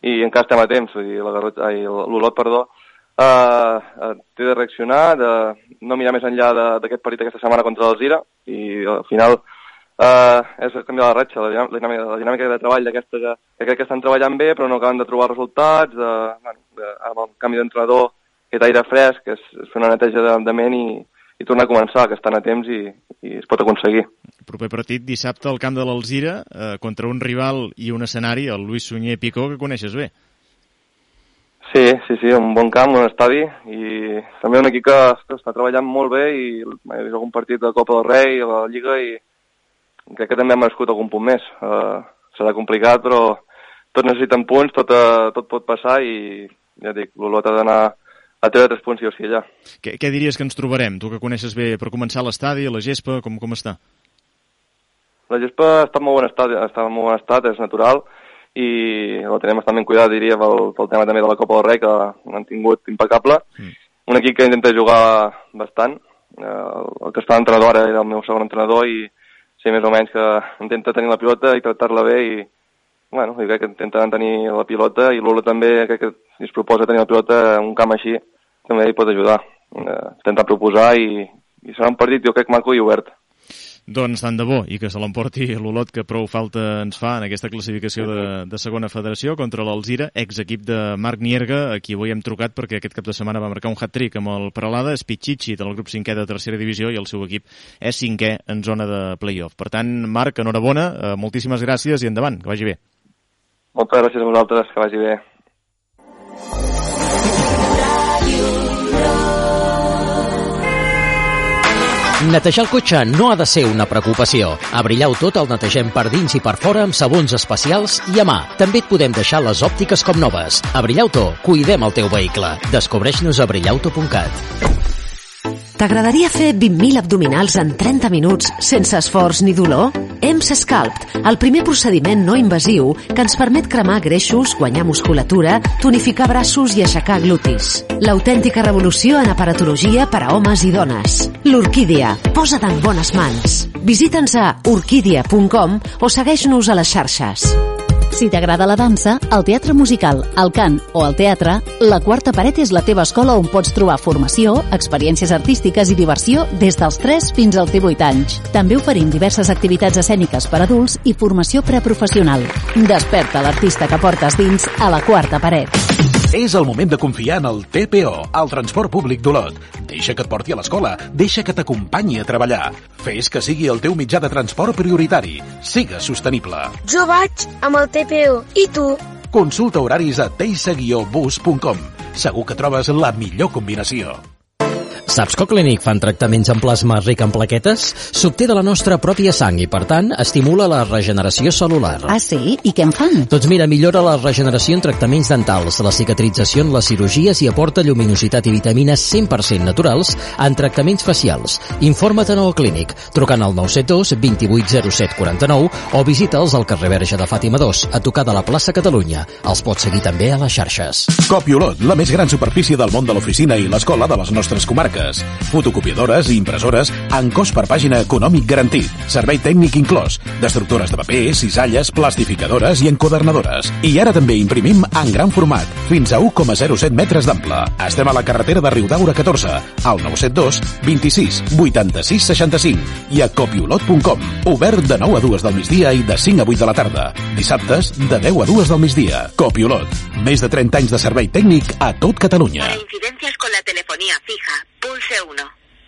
i encara estem a temps, sigui, l'Olot, perdó, eh, uh, té de reaccionar, de no mirar més enllà d'aquest partit aquesta setmana contra l'Alzira, i al final uh, és canviar la ratxa, la dinàmica, la dinàmica de treball d'aquesta que, que crec que estan treballant bé, però no acaben de trobar resultats, de, bueno, de, amb el canvi d'entrenador aquest aire fresc, és, és fer una neteja de, de ment i, i tornar a començar, que estan a temps i, i es pot aconseguir. El proper partit dissabte al camp de l'Alzira eh, contra un rival i un escenari, el Luis Sunyer Picó, que coneixes bé. Sí, sí, sí, un bon camp, un estadi i també un equip que, que està treballant molt bé i he vist algun partit de Copa del Rei, a la Lliga i crec que també ha merescut algun punt més. Uh, serà complicat, però tot necessiten punts, tot, uh, tot pot passar i ja dic, l'Olot ha d'anar a treure tres punts i o sigui allà. Què, què diries que ens trobarem? Tu que coneixes bé per començar l'estadi, la gespa, com, com està? La gespa està en molt bon estat, està en molt bon estat, és natural, i la tenim bastant ben cuidada, diria, pel, pel tema també de la Copa del Rei, que l'han tingut impecable. Mm. Un equip que intenta jugar bastant. Eh, el que està l'entrenador ara era el meu segon entrenador i sé més o menys que intenta tenir la pilota i tractar-la bé i, bueno, jo crec que intenten tenir la pilota i l'Ola també crec que si es proposa tenir la pilota en un camp així també hi pot ajudar. Eh, intentar proposar i, i serà un partit jo crec maco i obert. Doncs tant de bo, i que se l'emporti l'Olot que prou falta ens fa en aquesta classificació de, de segona federació contra l'Alzira, ex-equip de Marc Nierga, a qui avui hem trucat perquè aquest cap de setmana va marcar un hat-trick amb el Paralada, és Pichichi del grup 5è de tercera divisió i el seu equip és 5è en zona de play-off. Per tant, Marc, enhorabona, eh, moltíssimes gràcies i endavant, que vagi bé. Moltes gràcies a vosaltres, que vagi bé. Netejar el cotxe no ha de ser una preocupació. A Brillau tot el netegem per dins i per fora amb sabons especials i a mà. També et podem deixar les òptiques com noves. A Brillauto, cuidem el teu vehicle. Descobreix-nos a brillauto.cat. T'agradaria fer 20.000 abdominals en 30 minuts sense esforç ni dolor? EMS Sculpt, el primer procediment no invasiu que ens permet cremar greixos, guanyar musculatura, tonificar braços i aixecar glutis. L'autèntica revolució en aparatologia per a homes i dones. L'Orquídia. Posa't en bones mans. Visita'ns a orquídia.com o segueix-nos a les xarxes. Si t'agrada la dansa, el teatre musical, el cant o el teatre, la Quarta Paret és la teva escola on pots trobar formació, experiències artístiques i diversió des dels 3 fins als 18 anys. També oferim diverses activitats escèniques per adults i formació preprofessional. Desperta l'artista que portes dins a la Quarta Paret. És el moment de confiar en el TPO, el transport públic d'Olot. Deixa que et porti a l'escola, deixa que t'acompanyi a treballar. Fes que sigui el teu mitjà de transport prioritari. Sigues sostenible. Jo vaig amb el TPO. I tu? Consulta horaris a teisa-bus.com. Segur que trobes la millor combinació. Saps que Clinic fan tractaments en plasma ric en plaquetes? S'obté de la nostra pròpia sang i, per tant, estimula la regeneració celular. Ah, sí? I què en fan? Doncs mira, millora la regeneració en tractaments dentals, la cicatrització en les cirurgies i aporta lluminositat i vitamines 100% naturals en tractaments facials. Informa't en el Clínic, trucant al 972 2807 49 o visita'ls al carrer Verge de Fàtima 2, a tocar de la plaça Catalunya. Els pots seguir també a les xarxes. Copiolot, la més gran superfície del món de l'oficina i l'escola de les nostres comarques. Fotocopiadores i impressores en cost per pàgina econòmic garantit. Servei tècnic inclòs. Destructores de paper, cisalles, plastificadores i encodernadores. I ara també imprimim en gran format, fins a 1,07 metres d'ample. Estem a la carretera de Riudaura 14, al 972 26 86 65 i a copiolot.com. Obert de 9 a 2 del migdia i de 5 a 8 de la tarda. Dissabtes, de 10 a 2 del migdia. Copiolot. Més de 30 anys de servei tècnic a tot Catalunya. Incidencias con la telefonía fija, pulse 1.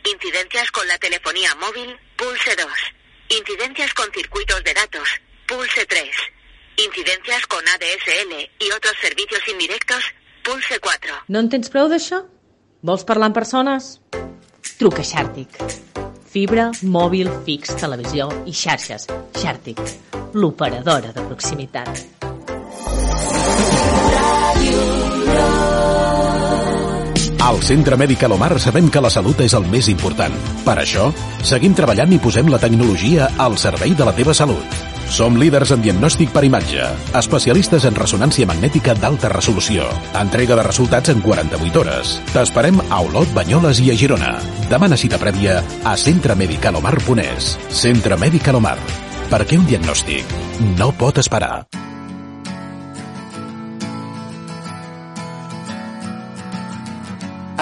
Incidencias con la telefonía móvil, pulse 2. Incidencias con circuitos de datos, pulse 3. Incidencias con ADSL y otros servicios indirectos, pulse 4. No en tens prou d'això? Vols parlar amb persones? Truca Xàrtic. Fibra, mòbil, fix, televisió i xarxes. Xàrtic, l'operadora de proximitat. Al Centre Mèdic Alomar sabem que la salut és el més important. Per això, seguim treballant i posem la tecnologia al servei de la teva salut. Som líders en diagnòstic per imatge, especialistes en ressonància magnètica d'alta resolució, entrega de resultats en 48 hores. T'esperem a Olot, Banyoles i a Girona. Demana cita prèvia a centremedical.omar.es. Centre Mèdic Alomar. Perquè un diagnòstic no pot esperar.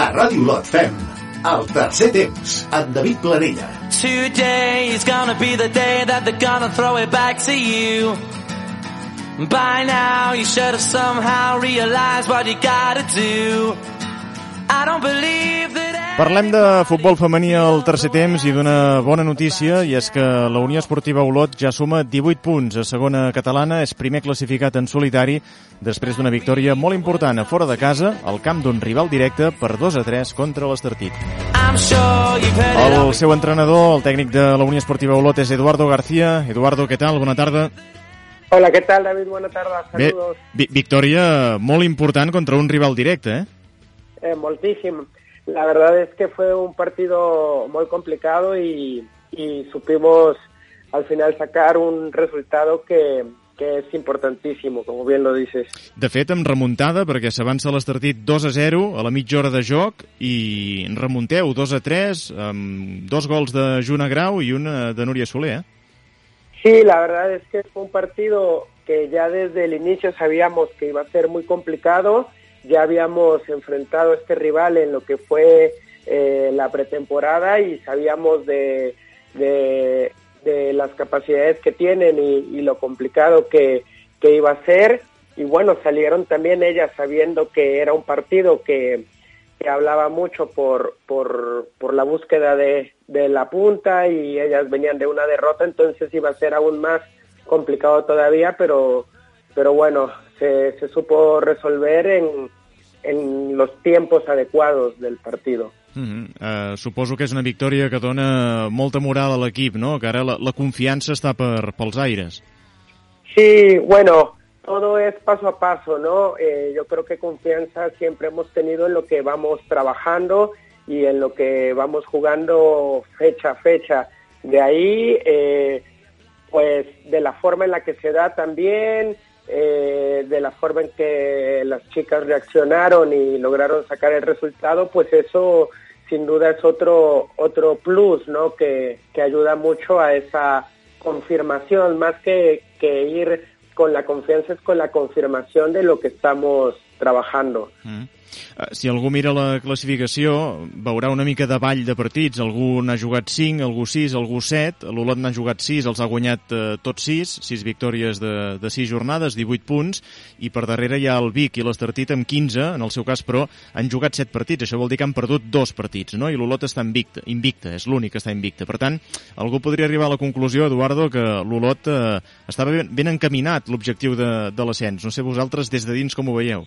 A Ràdio Lot fem el tercer temps amb David Planella. Today is gonna be the day that they're gonna throw it back to you. By now you should have somehow realized what you gotta do. Parlem de futbol femení al tercer temps i d'una bona notícia, i és que la Unió Esportiva Olot ja suma 18 punts a segona catalana, és primer classificat en solitari després d'una victòria molt important a fora de casa, al camp d'un rival directe per 2 a 3 contra l'Estartit. El seu entrenador, el tècnic de la Unió Esportiva Olot, és Eduardo García. Eduardo, què tal? Bona tarda. Hola, ¿qué tal, David? Buena tarda. Saludos. Bé, vi victòria molt important contra un rival directe, eh? Eh, moltíssim. La verdad es que fue un partido muy complicado y, y supimos al final sacar un resultado que, que és importantíssim, com bien lo dices. De fet, amb remuntada, perquè s'avança l'Estartit 2 a 0 a la mitja hora de joc i remunteu 2 a 3 amb dos gols de Juna Grau i una de Núria Soler, eh? Sí, la verdad es que fue un partido que ya desde el inicio sabíamos que iba a ser muy complicado ya habíamos enfrentado a este rival en lo que fue eh, la pretemporada y sabíamos de, de, las capacidades que tienen y, y lo complicado que, que, iba a ser. Y bueno, salieron también ellas sabiendo que era un partido que, que hablaba mucho por, por, por la búsqueda de, de la punta y ellas venían de una derrota, entonces iba a ser aún más complicado todavía, pero, pero bueno, se, se supo resolver en, en los tiempos adecuados del partido. Uh -huh. uh, suposo que és una victòria que dona molta moral a l'equip, no? Que ara la, la confiança està per, pels aires. Sí, bueno, todo es paso a paso, ¿no? Eh, yo creo que confianza siempre hemos tenido en lo que vamos trabajando y en lo que vamos jugando fecha a fecha. De ahí, eh, pues de la forma en la que se da también, eh, de la forma en que las chicas reaccionaron y lograron sacar el resultado, pues eso sin duda es otro otro plus, ¿no? Que, que ayuda mucho a esa confirmación, más que, que ir con la confianza es con la confirmación de lo que estamos trabajando. Si algú mira la classificació, veurà una mica de ball de partits. Algú n'ha jugat 5, algú 6, algú 7. L'Olot n'ha jugat 6, els ha guanyat eh, tots 6, 6 victòries de, de 6 jornades, 18 punts, i per darrere hi ha el Vic i l'Estartit amb 15, en el seu cas, però han jugat 7 partits. Això vol dir que han perdut dos partits, no? I l'Olot està invicta, invicta és l'únic que està invicta. Per tant, algú podria arribar a la conclusió, Eduardo, que l'Olot eh, estava ben, ben encaminat l'objectiu de, de l'ascens. No sé vosaltres des de dins com ho veieu.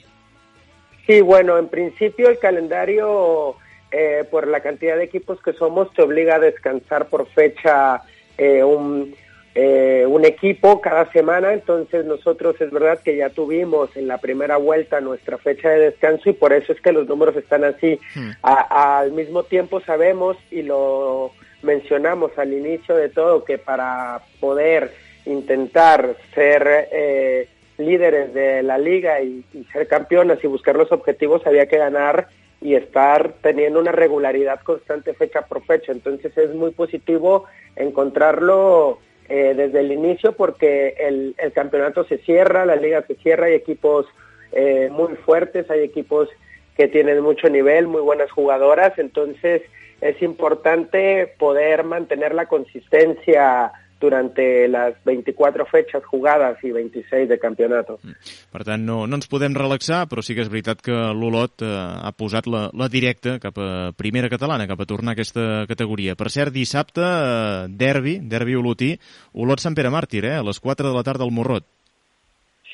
Sí, bueno, en principio el calendario, eh, por la cantidad de equipos que somos, te obliga a descansar por fecha eh, un, eh, un equipo cada semana, entonces nosotros es verdad que ya tuvimos en la primera vuelta nuestra fecha de descanso y por eso es que los números están así. Hmm. A, al mismo tiempo sabemos y lo mencionamos al inicio de todo que para poder intentar ser eh, líderes de la liga y, ser campeones y buscar los objetivos había que ganar y estar teniendo una regularidad constante fecha por fecha. Entonces es muy positivo encontrarlo eh, desde el inicio porque el, el, campeonato se cierra, la liga se cierra, hay equipos eh, muy fuertes, hay equipos que tienen mucho nivel, muy buenas jugadoras, entonces es importante poder mantener la consistencia durante les 24 fetges jugades i 26 de campionat. Mm. Per tant, no, no ens podem relaxar, però sí que és veritat que l'Olot eh, ha posat la, la directa cap a primera catalana, cap a tornar a aquesta categoria. Per cert, dissabte, eh, derbi, derbi olotí, Olot Sant Pere Màrtir, eh, a les 4 de la tarda al Morrot.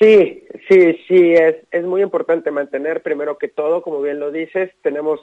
Sí, sí, sí, es, es muy importante mantener primero que todo, como bien lo dices, tenemos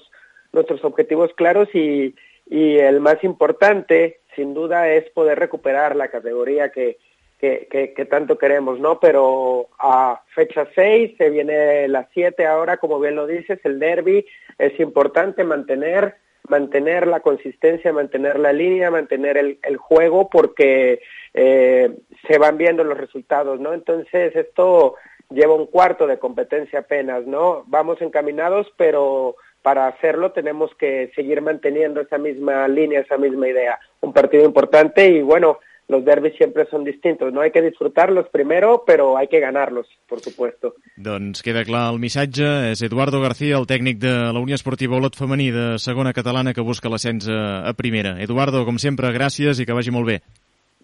nuestros objetivos claros y, y el más importante sin duda es poder recuperar la categoría que, que, que, tanto queremos, ¿no? Pero a fecha 6 se viene la 7 ahora, como bien lo dices, el derby, es importante mantener mantener la consistencia, mantener la línea, mantener el, el juego, porque eh, se van viendo los resultados, ¿no? Entonces esto lleva un cuarto de competencia apenas, ¿no? Vamos encaminados, pero para hacerlo tenemos que seguir manteniendo esa misma línea, esa misma idea. Un partido importante y bueno, los derbis siempre son distintos, no hay que disfrutarlos primero, pero hay que ganarlos, por supuesto. Doncs queda clar el missatge, és Eduardo García, el tècnic de la Unió Esportiva Olot Femení de segona catalana que busca l'ascens a primera. Eduardo, com sempre, gràcies i que vagi molt bé.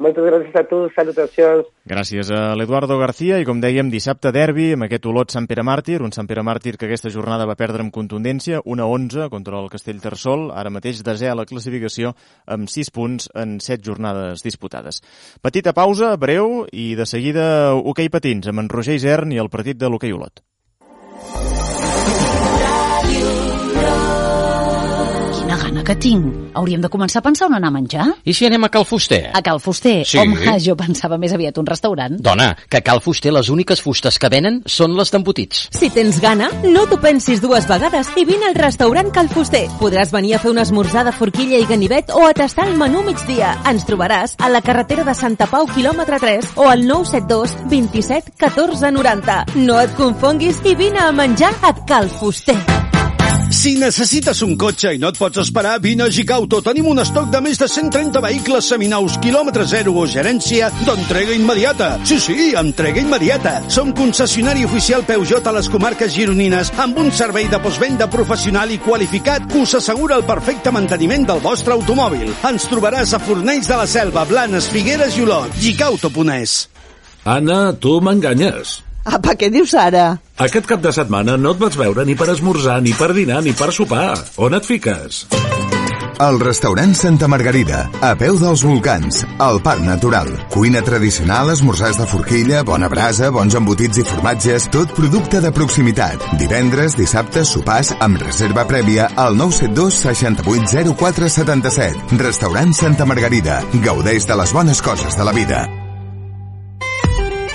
Moltes gràcies a tu, salutacions. Gràcies a l'Eduardo García i com dèiem dissabte derbi amb aquest Olot Sant Pere Màrtir, un Sant Pere Màrtir que aquesta jornada va perdre amb contundència, una 11 contra el Castell Tarsol, ara mateix desè a la classificació amb 6 punts en 7 jornades disputades. Petita pausa, breu, i de seguida hoquei patins amb en Roger Isern i el partit de l'hoquei Olot. Gana que tinc. Hauríem de començar a pensar on anar a menjar? I si anem a Cal Fuster? A Cal Fuster? Sí. Home, jo pensava més aviat un restaurant. Dona, que a Cal Fuster les úniques fustes que venen són les d'embotits. Si tens gana, no t'ho pensis dues vegades i vine al restaurant Cal Fuster. Podràs venir a fer un esmorzar de forquilla i ganivet o a tastar el menú migdia. Ens trobaràs a la carretera de Santa Pau, quilòmetre 3 o al 972 27 14 90. No et confonguis i vine a menjar a Cal Fuster. Si necessites un cotxe i no et pots esperar, vine a Gicauto. Tenim un estoc de més de 130 vehicles seminaus, quilòmetre zero o gerència d'entrega immediata. Sí, sí, entrega immediata. Som concessionari oficial Peugeot a les comarques gironines amb un servei de postvenda professional i qualificat que us assegura el perfecte manteniment del vostre automòbil. Ens trobaràs a Fornells de la Selva, Blanes, Figueres i Olot. Gicauto.es Anna, tu m'enganyes. Apa, què dius ara? Aquest cap de setmana no et vaig veure ni per esmorzar, ni per dinar, ni per sopar. On et fiques? El restaurant Santa Margarida, a peu dels volcans, al Parc Natural. Cuina tradicional, esmorzars de forquilla, bona brasa, bons embotits i formatges, tot producte de proximitat. Divendres, dissabtes, sopars amb reserva prèvia al 972 68 04 77. Restaurant Santa Margarida. Gaudeix de les bones coses de la vida.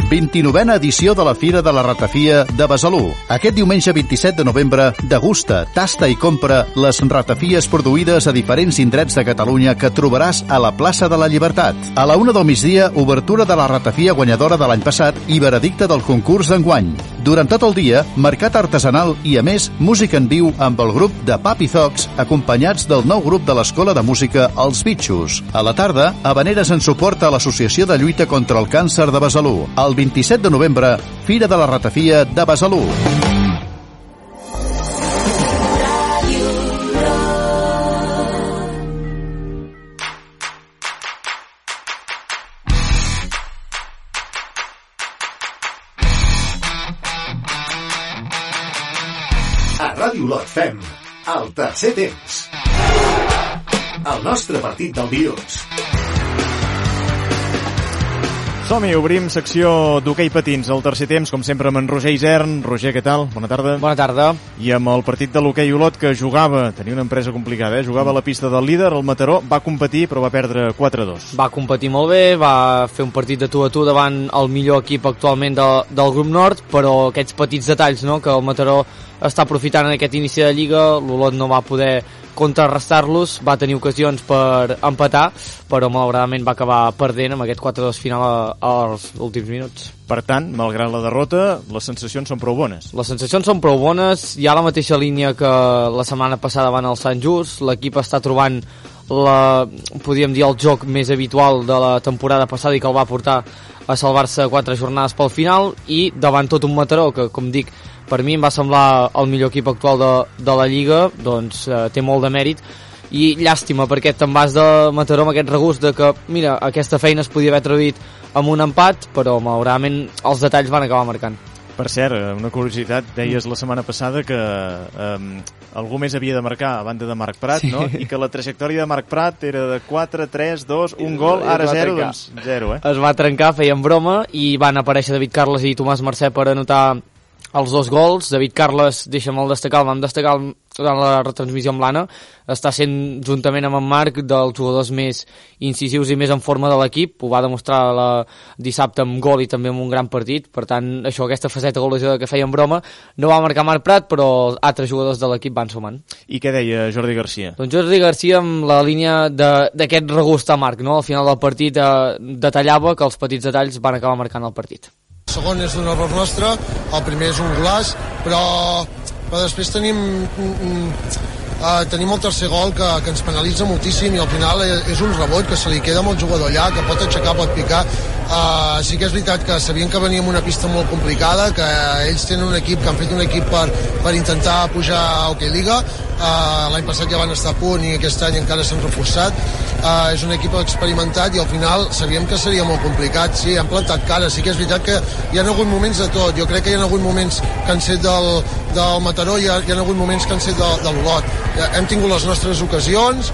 29a edició de la Fira de la Ratafia de Besalú. Aquest diumenge 27 de novembre, degusta, tasta i compra les ratafies produïdes a diferents indrets de Catalunya que trobaràs a la plaça de la Llibertat. A la una del migdia, obertura de la ratafia guanyadora de l'any passat i veredicte del concurs d'enguany. Durant tot el dia, mercat artesanal i, a més, música en viu amb el grup de Papi Zocs, acompanyats del nou grup de l'Escola de Música Els Bitxos. A la tarda, habaneres en suport a l'Associació de Lluita contra el Càncer de Besalú. El 27 de novembre, Fira de la Ratafia de Besalú. A fem el tercer temps. El nostre partit del dilluns. Som-hi, obrim secció d'hoquei patins al tercer temps, com sempre amb en Roger Isern. Roger, què tal? Bona tarda. Bona tarda. I amb el partit de l'hoquei Olot, que jugava, tenia una empresa complicada, eh? jugava a la pista del líder, el Mataró, va competir, però va perdre 4-2. Va competir molt bé, va fer un partit de tu a tu davant el millor equip actualment de, del grup nord, però aquests petits detalls no?, que el Mataró està aprofitant en aquest inici de Lliga, l'Olot no va poder contrarrestar-los, va tenir ocasions per empatar, però malauradament va acabar perdent amb aquest 4-2 final als últims minuts. Per tant, malgrat la derrota, les sensacions són prou bones. Les sensacions són prou bones, hi ha la mateixa línia que la setmana passada van al Sant Just, l'equip està trobant la, podríem dir el joc més habitual de la temporada passada i que el va portar a salvar-se quatre jornades pel final i davant tot un Mataró que, com dic, per mi em va semblar el millor equip actual de, de la Lliga, doncs eh, té molt de mèrit i llàstima perquè te'n vas de Mataró amb aquest regust de que, mira, aquesta feina es podia haver traduït amb un empat, però malauradament els detalls van acabar marcant. Per cert, eh, una curiositat, deies la setmana passada que eh, algú més havia de marcar a banda de Marc Prat, Sí. no? I que la trajectòria de Marc Prat era de 4, 3, 2, un gol, es ara va 0, trencar. doncs 0, eh? Es va trencar, feien broma, i van aparèixer David Carles i Tomàs Mercè per anotar els dos gols. David Carles, deixa'm el destacar, el vam destacar en la retransmissió amb l'Anna, està sent, juntament amb en Marc, dels jugadors més incisius i més en forma de l'equip. Ho va demostrar la, dissabte amb gol i també amb un gran partit. Per tant, això, aquesta faceta golejada que feien broma, no va marcar Marc Prat, però altres jugadors de l'equip van sumant. I què deia Jordi Garcia? Doncs Jordi Garcia amb la línia de- d'aquest regust a Marc, no? Al final del partit eh, detallava que els petits detalls van acabar marcant el partit. El segon és un error nostre, el primer és un golaç, però, però després tenim, uh, tenim el tercer gol que, que ens penalitza moltíssim i al final és, un rebot que se li queda amb el jugador allà, que pot aixecar, pot picar. Uh, sí que és veritat que sabien que veníem una pista molt complicada, que ells tenen un equip, que han fet un equip per, per intentar pujar a Hockey Liga, uh, l'any passat ja van estar a punt i aquest any encara s'han reforçat, uh, és un equip experimentat i al final sabíem que seria molt complicat, sí, han plantat cara, sí que és veritat que hi ha hagut moments de tot, jo crec que hi ha hagut moments que han set del, del Mataró, hi ha, hi ha hagut moments que han set de, de l'Olot, hem tingut les nostres ocasions,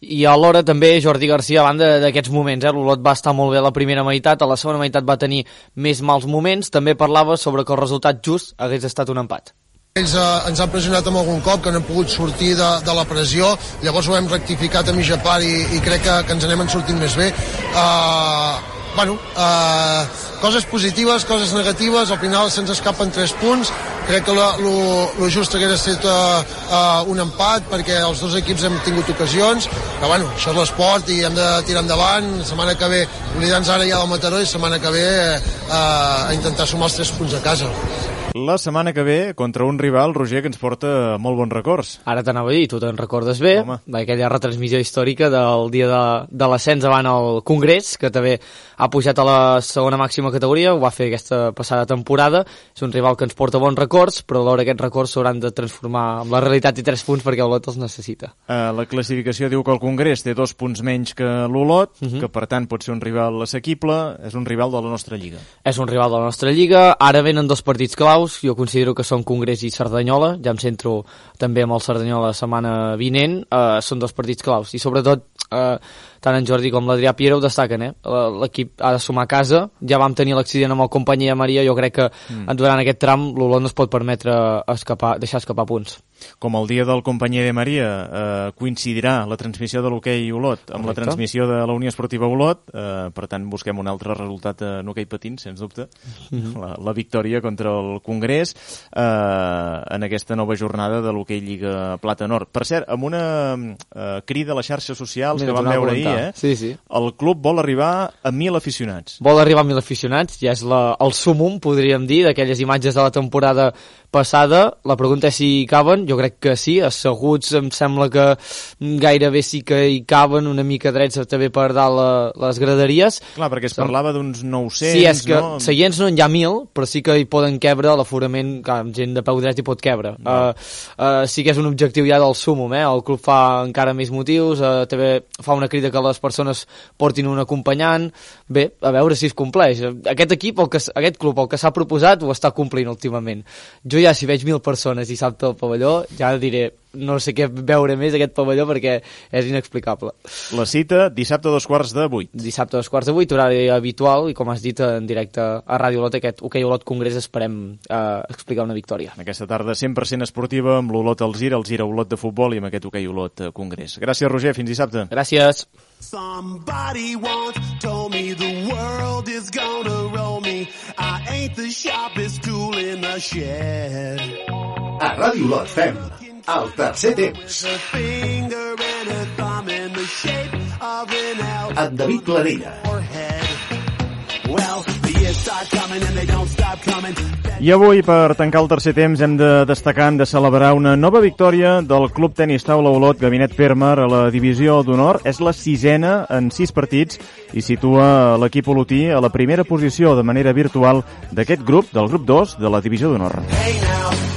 I alhora també Jordi Garcia, a banda d'aquests moments, eh, l'Olot va estar molt bé a la primera meitat, a la segona meitat va tenir més mals moments, també parlava sobre que el resultat just hagués estat un empat. Ells eh, ens han pressionat amb algun cop, que no hem pogut sortir de, de la pressió, llavors ho hem rectificat a mitja part i, i crec que, que ens n'hem sortit més bé. Uh, bueno, uh, coses positives, coses negatives, al final se'ns escapen tres punts, crec que lo just hagués estat uh, uh, un empat perquè els dos equips hem tingut ocasions, però bueno, això és l'esport i hem de tirar endavant, setmana que ve oblidant-nos ara ja del Mataró i setmana que ve uh, a intentar sumar els tres punts a casa. La setmana que ve, contra un rival, Roger, que ens porta molt bons records. Ara t'anava a dir, tu te'n recordes bé, Home. d'aquella retransmissió històrica del dia de, de l'ascens davant el Congrés, que també ha pujat a la segona màxima categoria, ho va fer aquesta passada temporada, és un rival que ens porta bons records, però alhora aquests records s'hauran de transformar en la realitat i tres punts perquè l'Olot els necessita. Uh, la classificació diu que el Congrés té dos punts menys que l'Olot, uh Mhm. -huh. que per tant pot ser un rival assequible, és un rival de la nostra lliga. És un rival de la nostra lliga, ara venen dos partits claus, jo considero que són Congrés i Cerdanyola, ja em centro també amb el Cerdanyola la setmana vinent, eh, són dos partits claus, i sobretot eh, tant en Jordi com l'Adrià Piera ho destaquen, eh? l'equip ha de sumar a casa, ja vam tenir l'accident amb el companyia Maria, jo crec que mm. durant aquest tram l'Olot no es pot permetre escapar, deixar escapar punts. Com el dia del companyia de Maria eh, coincidirà la transmissió de l'hoquei Olot amb la Correcte. transmissió de la Unió Esportiva Olot, eh, per tant busquem un altre resultat en hoquei patins, sens dubte, Mhm. la, la victòria contra el Congrés eh, en aquesta nova jornada de l'hoquei Lliga Plata Nord. Per cert, amb una eh, crida a les xarxes socials Mira, que vam veure ahir, eh? Sí, sí. el club vol arribar a 1.000 aficionats. Vol arribar a 1.000 aficionats, ja és la, el sumum, podríem dir, d'aquelles imatges de la temporada passada. La pregunta és si hi caben, jo crec que sí, asseguts em sembla que gairebé sí que hi caben, una mica drets també per dalt la, les graderies. Clar, perquè es parlava d'uns 900, Sí, és que no? seients no n'hi ha mil, però sí que hi poden quebre l'aforament, clar, amb gent de peu dret hi pot quebre. Uh, uh, sí que és un objectiu ja del súmum, eh? el club fa encara més motius, uh, també fa una crida que les persones portin un acompanyant, bé, a veure si es compleix. Aquest equip, el que, aquest club, el que s'ha proposat, ho està complint últimament. Jo ja, si veig mil persones dissabte al pavelló, ja diré, no sé què veure més aquest pavelló perquè és inexplicable. La cita, dissabte a dos quarts de vuit. Dissabte a dos quarts de vuit, horari habitual, i com has dit, en directe a Ràdio Olot, aquest hoquei Olot Congrés, esperem eh, explicar una victòria. Aquesta tarda 100% esportiva amb l'Olot Alzira, el Gira Olot de futbol i amb aquest hoquei Olot eh, Congrés. Gràcies, Roger. Fins dissabte. Gràcies. Somebody once told me the world is gonna. Ain't the sharpest tool in the shed. A Ràdio Lot fem el tercer temps. Amb David Planella. Well, I avui, per tancar el tercer temps, hem de destacar, hem de celebrar una nova victòria del Club Tenis Taula Olot Gabinet Fermer a la divisió d'honor. És la sisena en sis partits i situa l'equip olotí a la primera posició de manera virtual d'aquest grup, del grup 2 de la divisió d'honor.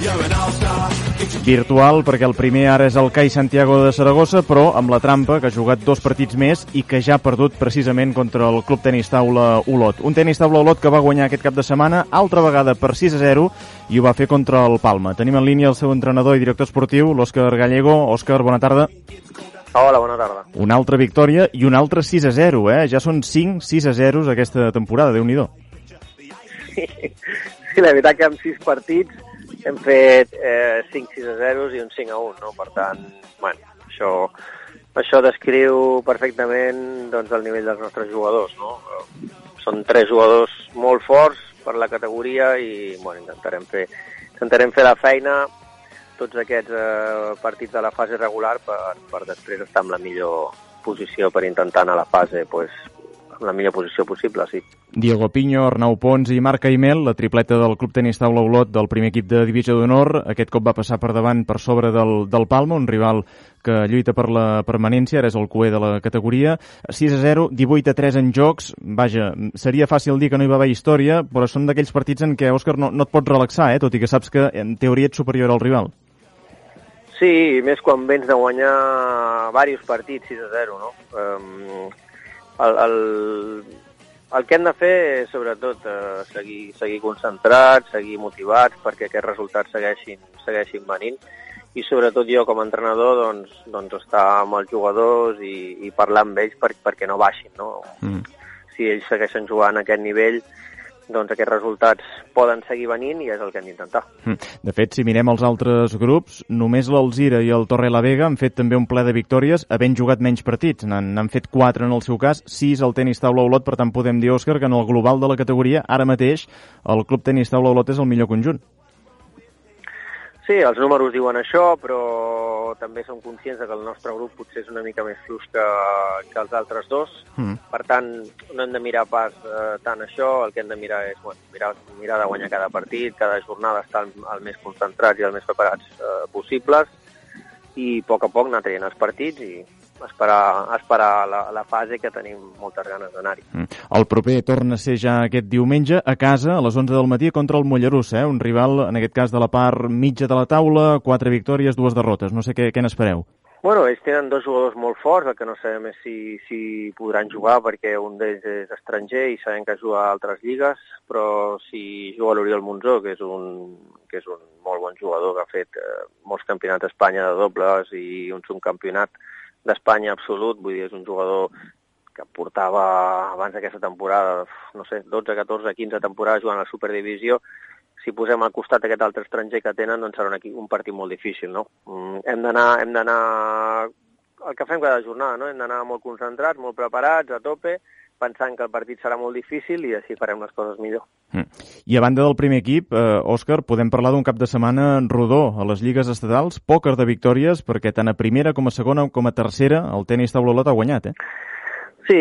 An all-star. Virtual perquè el primer ara és el CAI Santiago de Saragossa, però amb la trampa, que ha jugat dos partits més i que ja ha perdut precisament contra el Club Tenis Taula Olot. Un tenis taula Olot que va guanyar aquest cap de setmana, altra vegada per 6 a 0, i ho va fer contra el Palma. Tenim en línia el seu entrenador i director esportiu, l'Òscar Gallego. Òscar, bona tarda. Hola, bona tarda. Una altra victòria i un altre 6 a 0, eh? Ja són 5 6 a 0 aquesta temporada, déu nhi Sí, la veritat que amb sis partits hem fet eh, 5 6 a 0 i un 5 a 1, no? Per tant, bueno, això, això descriu perfectament doncs, el nivell dels nostres jugadors, no? Són tres jugadors molt forts per la categoria i bueno, intentarem fer, intentarem fer la feina tots aquests eh, partits de la fase regular per, per després estar en la millor posició per intentar anar a la fase pues, la millor posició possible, sí. Diego Piño, Arnau Pons i Marc Aimel, la tripleta del Club Tenis Taula Olot del primer equip de divisió d'honor. Aquest cop va passar per davant per sobre del, del Palma, un rival que lluita per la permanència, ara és el cué de la categoria. 6 a 0, 18 a 3 en jocs. Vaja, seria fàcil dir que no hi va haver història, però són d'aquells partits en què, Òscar, no, no et pots relaxar, eh? tot i que saps que en teoria ets superior al rival. Sí, més quan vens de guanyar diversos partits 6 a 0, no? Um, el, el, el que hem de fer és, sobretot, uh, seguir, seguir concentrats, seguir motivats perquè aquests resultats segueixin, segueixin venint i sobretot jo com a entrenador doncs, doncs estar amb els jugadors i, i parlar amb ells per, perquè no baixin, no? Mm. Si ells segueixen jugant a aquest nivell, doncs aquests resultats poden seguir venint i és el que hem d'intentar. Mm. De fet, si mirem els altres grups, només l'Alzira i el Torre la Vega han fet també un ple de victòries, havent jugat menys partits. N'han fet 4 en el seu cas, 6 al tenis taula Olot, per tant podem dir, Òscar, que en el global de la categoria, ara mateix, el club tenis taula Olot és el millor conjunt. Sí, els números diuen això, però també som conscients que el nostre grup potser és una mica més fluix que, que els altres dos. Mm. Per tant, no hem de mirar pas eh, tant això, el que hem de mirar és bueno, mirar, mirar de guanyar cada partit, cada jornada estar el, el més concentrats i el més preparats eh, possibles i a poc a poc anar traient els partits i esperar, esperar la, la fase que tenim moltes ganes d'anar-hi. Mm. El proper torna a ser ja aquest diumenge a casa a les 11 del matí contra el Mollerús, eh? un rival, en aquest cas, de la part mitja de la taula, quatre victòries, dues derrotes. No sé què, què n'espereu. Bueno, ells tenen dos jugadors molt forts, el que no sabem és si, si podran jugar perquè un d'ells és estranger i sabem que juga a altres lligues, però si juga l'Oriol Monzó, que és un, que és un molt bon jugador que ha fet eh, molts campionats d'Espanya de dobles i un subcampionat d'Espanya absolut, vull dir, és un jugador que portava abans d'aquesta temporada, no sé, 12, 14, 15 temporades jugant a la Superdivisió, si posem al costat aquest altre estranger que tenen, doncs serà un, equip, un partit molt difícil, no? Mm, hem d'anar hem d'anar el que fem cada jornada, no? Hem d'anar molt concentrats, molt preparats, a tope, pensant que el partit serà molt difícil i així farem les coses millor. Mm. I a banda del primer equip, eh, Òscar, podem parlar d'un cap de setmana rodó a les lligues estatals, pòquer de victòries, perquè tant a primera com a segona com a tercera el tenis taula Olot ha guanyat, eh? Sí,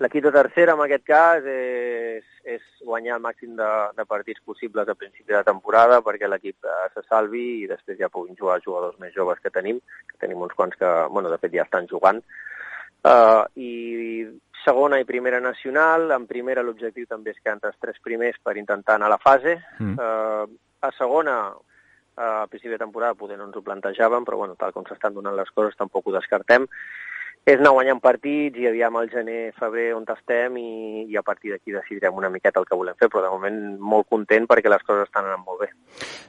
L'equip de tercera, en aquest cas, és, és guanyar el màxim de, de partits possibles a principi de temporada perquè l'equip eh, se salvi i després ja puguin jugar els jugadors més joves que tenim, que tenim uns quants que, bueno, de fet ja estan jugant. Uh, I segona i primera nacional, en primera l'objectiu també és que entre els tres primers per intentar anar a la fase. Mm. Uh, a segona, uh, a principi de temporada poder no ens ho plantejàvem, però bueno, tal com s'estan donant les coses tampoc ho descartem és anar guanyant partits i aviam al gener, febrer on estem i, i a partir d'aquí decidirem una miqueta el que volem fer, però de moment molt content perquè les coses estan anant molt bé.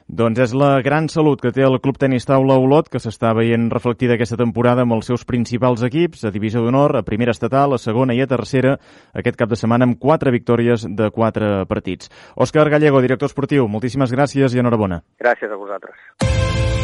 Doncs és la gran salut que té el Club Tenis Taula Olot, que s'està veient reflectida aquesta temporada amb els seus principals equips, a Divisió d'Honor, a Primera Estatal, a Segona i a Tercera, aquest cap de setmana amb quatre victòries de quatre partits. Òscar Gallego, director esportiu, moltíssimes gràcies i enhorabona. Gràcies a vosaltres.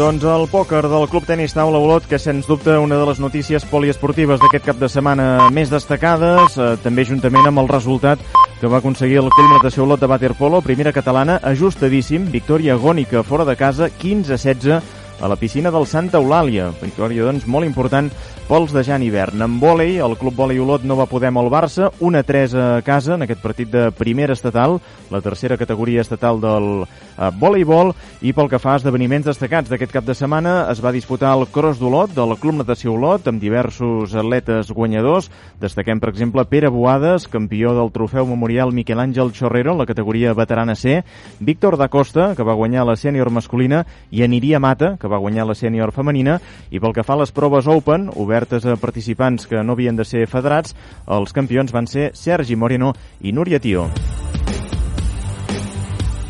Doncs el pòquer del Club Tenis Taula Olot, que sens dubte una de les notícies poliesportives d'aquest cap de setmana més destacades, eh, també juntament amb el resultat que va aconseguir el Club Natació Olot de Waterpolo, primera catalana, ajustadíssim, victòria agònica fora de casa, 15-16 a la piscina del Santa Eulàlia. Victòria, doncs, molt important pels de Jan Hivern. En vòlei, el Club Vòlei Olot no va poder amb el Barça, 1-3 a casa en aquest partit de primera estatal, la tercera categoria estatal del eh, voleibol, i pel que fa a esdeveniments destacats d'aquest cap de setmana es va disputar el Cross d'Olot del Club Natació Olot amb diversos atletes guanyadors. Destaquem, per exemple, Pere Boades, campió del trofeu memorial Miquel Àngel Chorrero en la categoria veterana C, Víctor da Costa, que va guanyar la sènior masculina, i Aniria Mata, que va guanyar la sènior femenina, i pel que fa a les proves Open, obertes a participants que no havien de ser federats, els campions van ser Sergi Moreno i Núria Tio.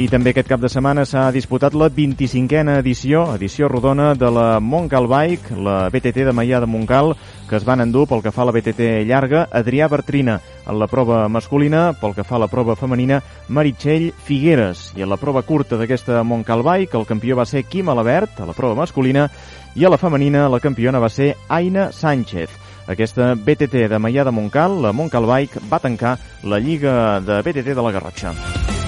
I també aquest cap de setmana s'ha disputat la 25a edició, edició rodona de la Montcal Bike, la BTT de Maià de Montcal, que es van endur pel que fa a la BTT llarga, Adrià Bertrina en la prova masculina, pel que fa a la prova femenina, Meritxell Figueres. I en la prova curta d'aquesta Montcal Bike, el campió va ser Quim Alabert, a la prova masculina, i a la femenina la campiona va ser Aina Sánchez. Aquesta BTT de Maià de Montcal, la Montcal Bike, va tancar la Lliga de BTT de la Garrotxa.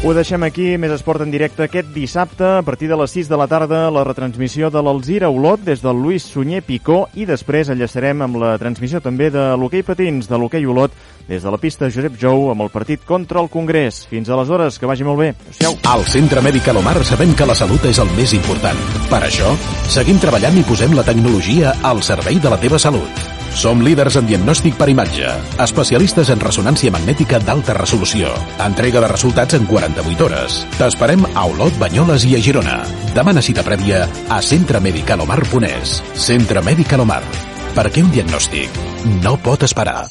Ho deixem aquí, més esport en directe aquest dissabte, a partir de les 6 de la tarda, la retransmissió de l'Alzira Olot des del Lluís Sunyer Picó i després enllaçarem amb la transmissió també de l'hoquei patins de l'hoquei Olot des de la pista Josep Jou amb el partit contra el Congrés. Fins aleshores, que vagi molt bé. Adéu. Al Centre Mèdic Alomar sabem que la salut és el més important. Per això, seguim treballant i posem la tecnologia al servei de la teva salut. Som líders en diagnòstic per imatge, especialistes en ressonància magnètica d'alta resolució, entrega de resultats en 48 hores. T'esperem a Olot, Banyoles i a Girona. Demana cita prèvia a centremedicalomar.es. Centre Mèdic Alomar. Perquè un diagnòstic no pot esperar.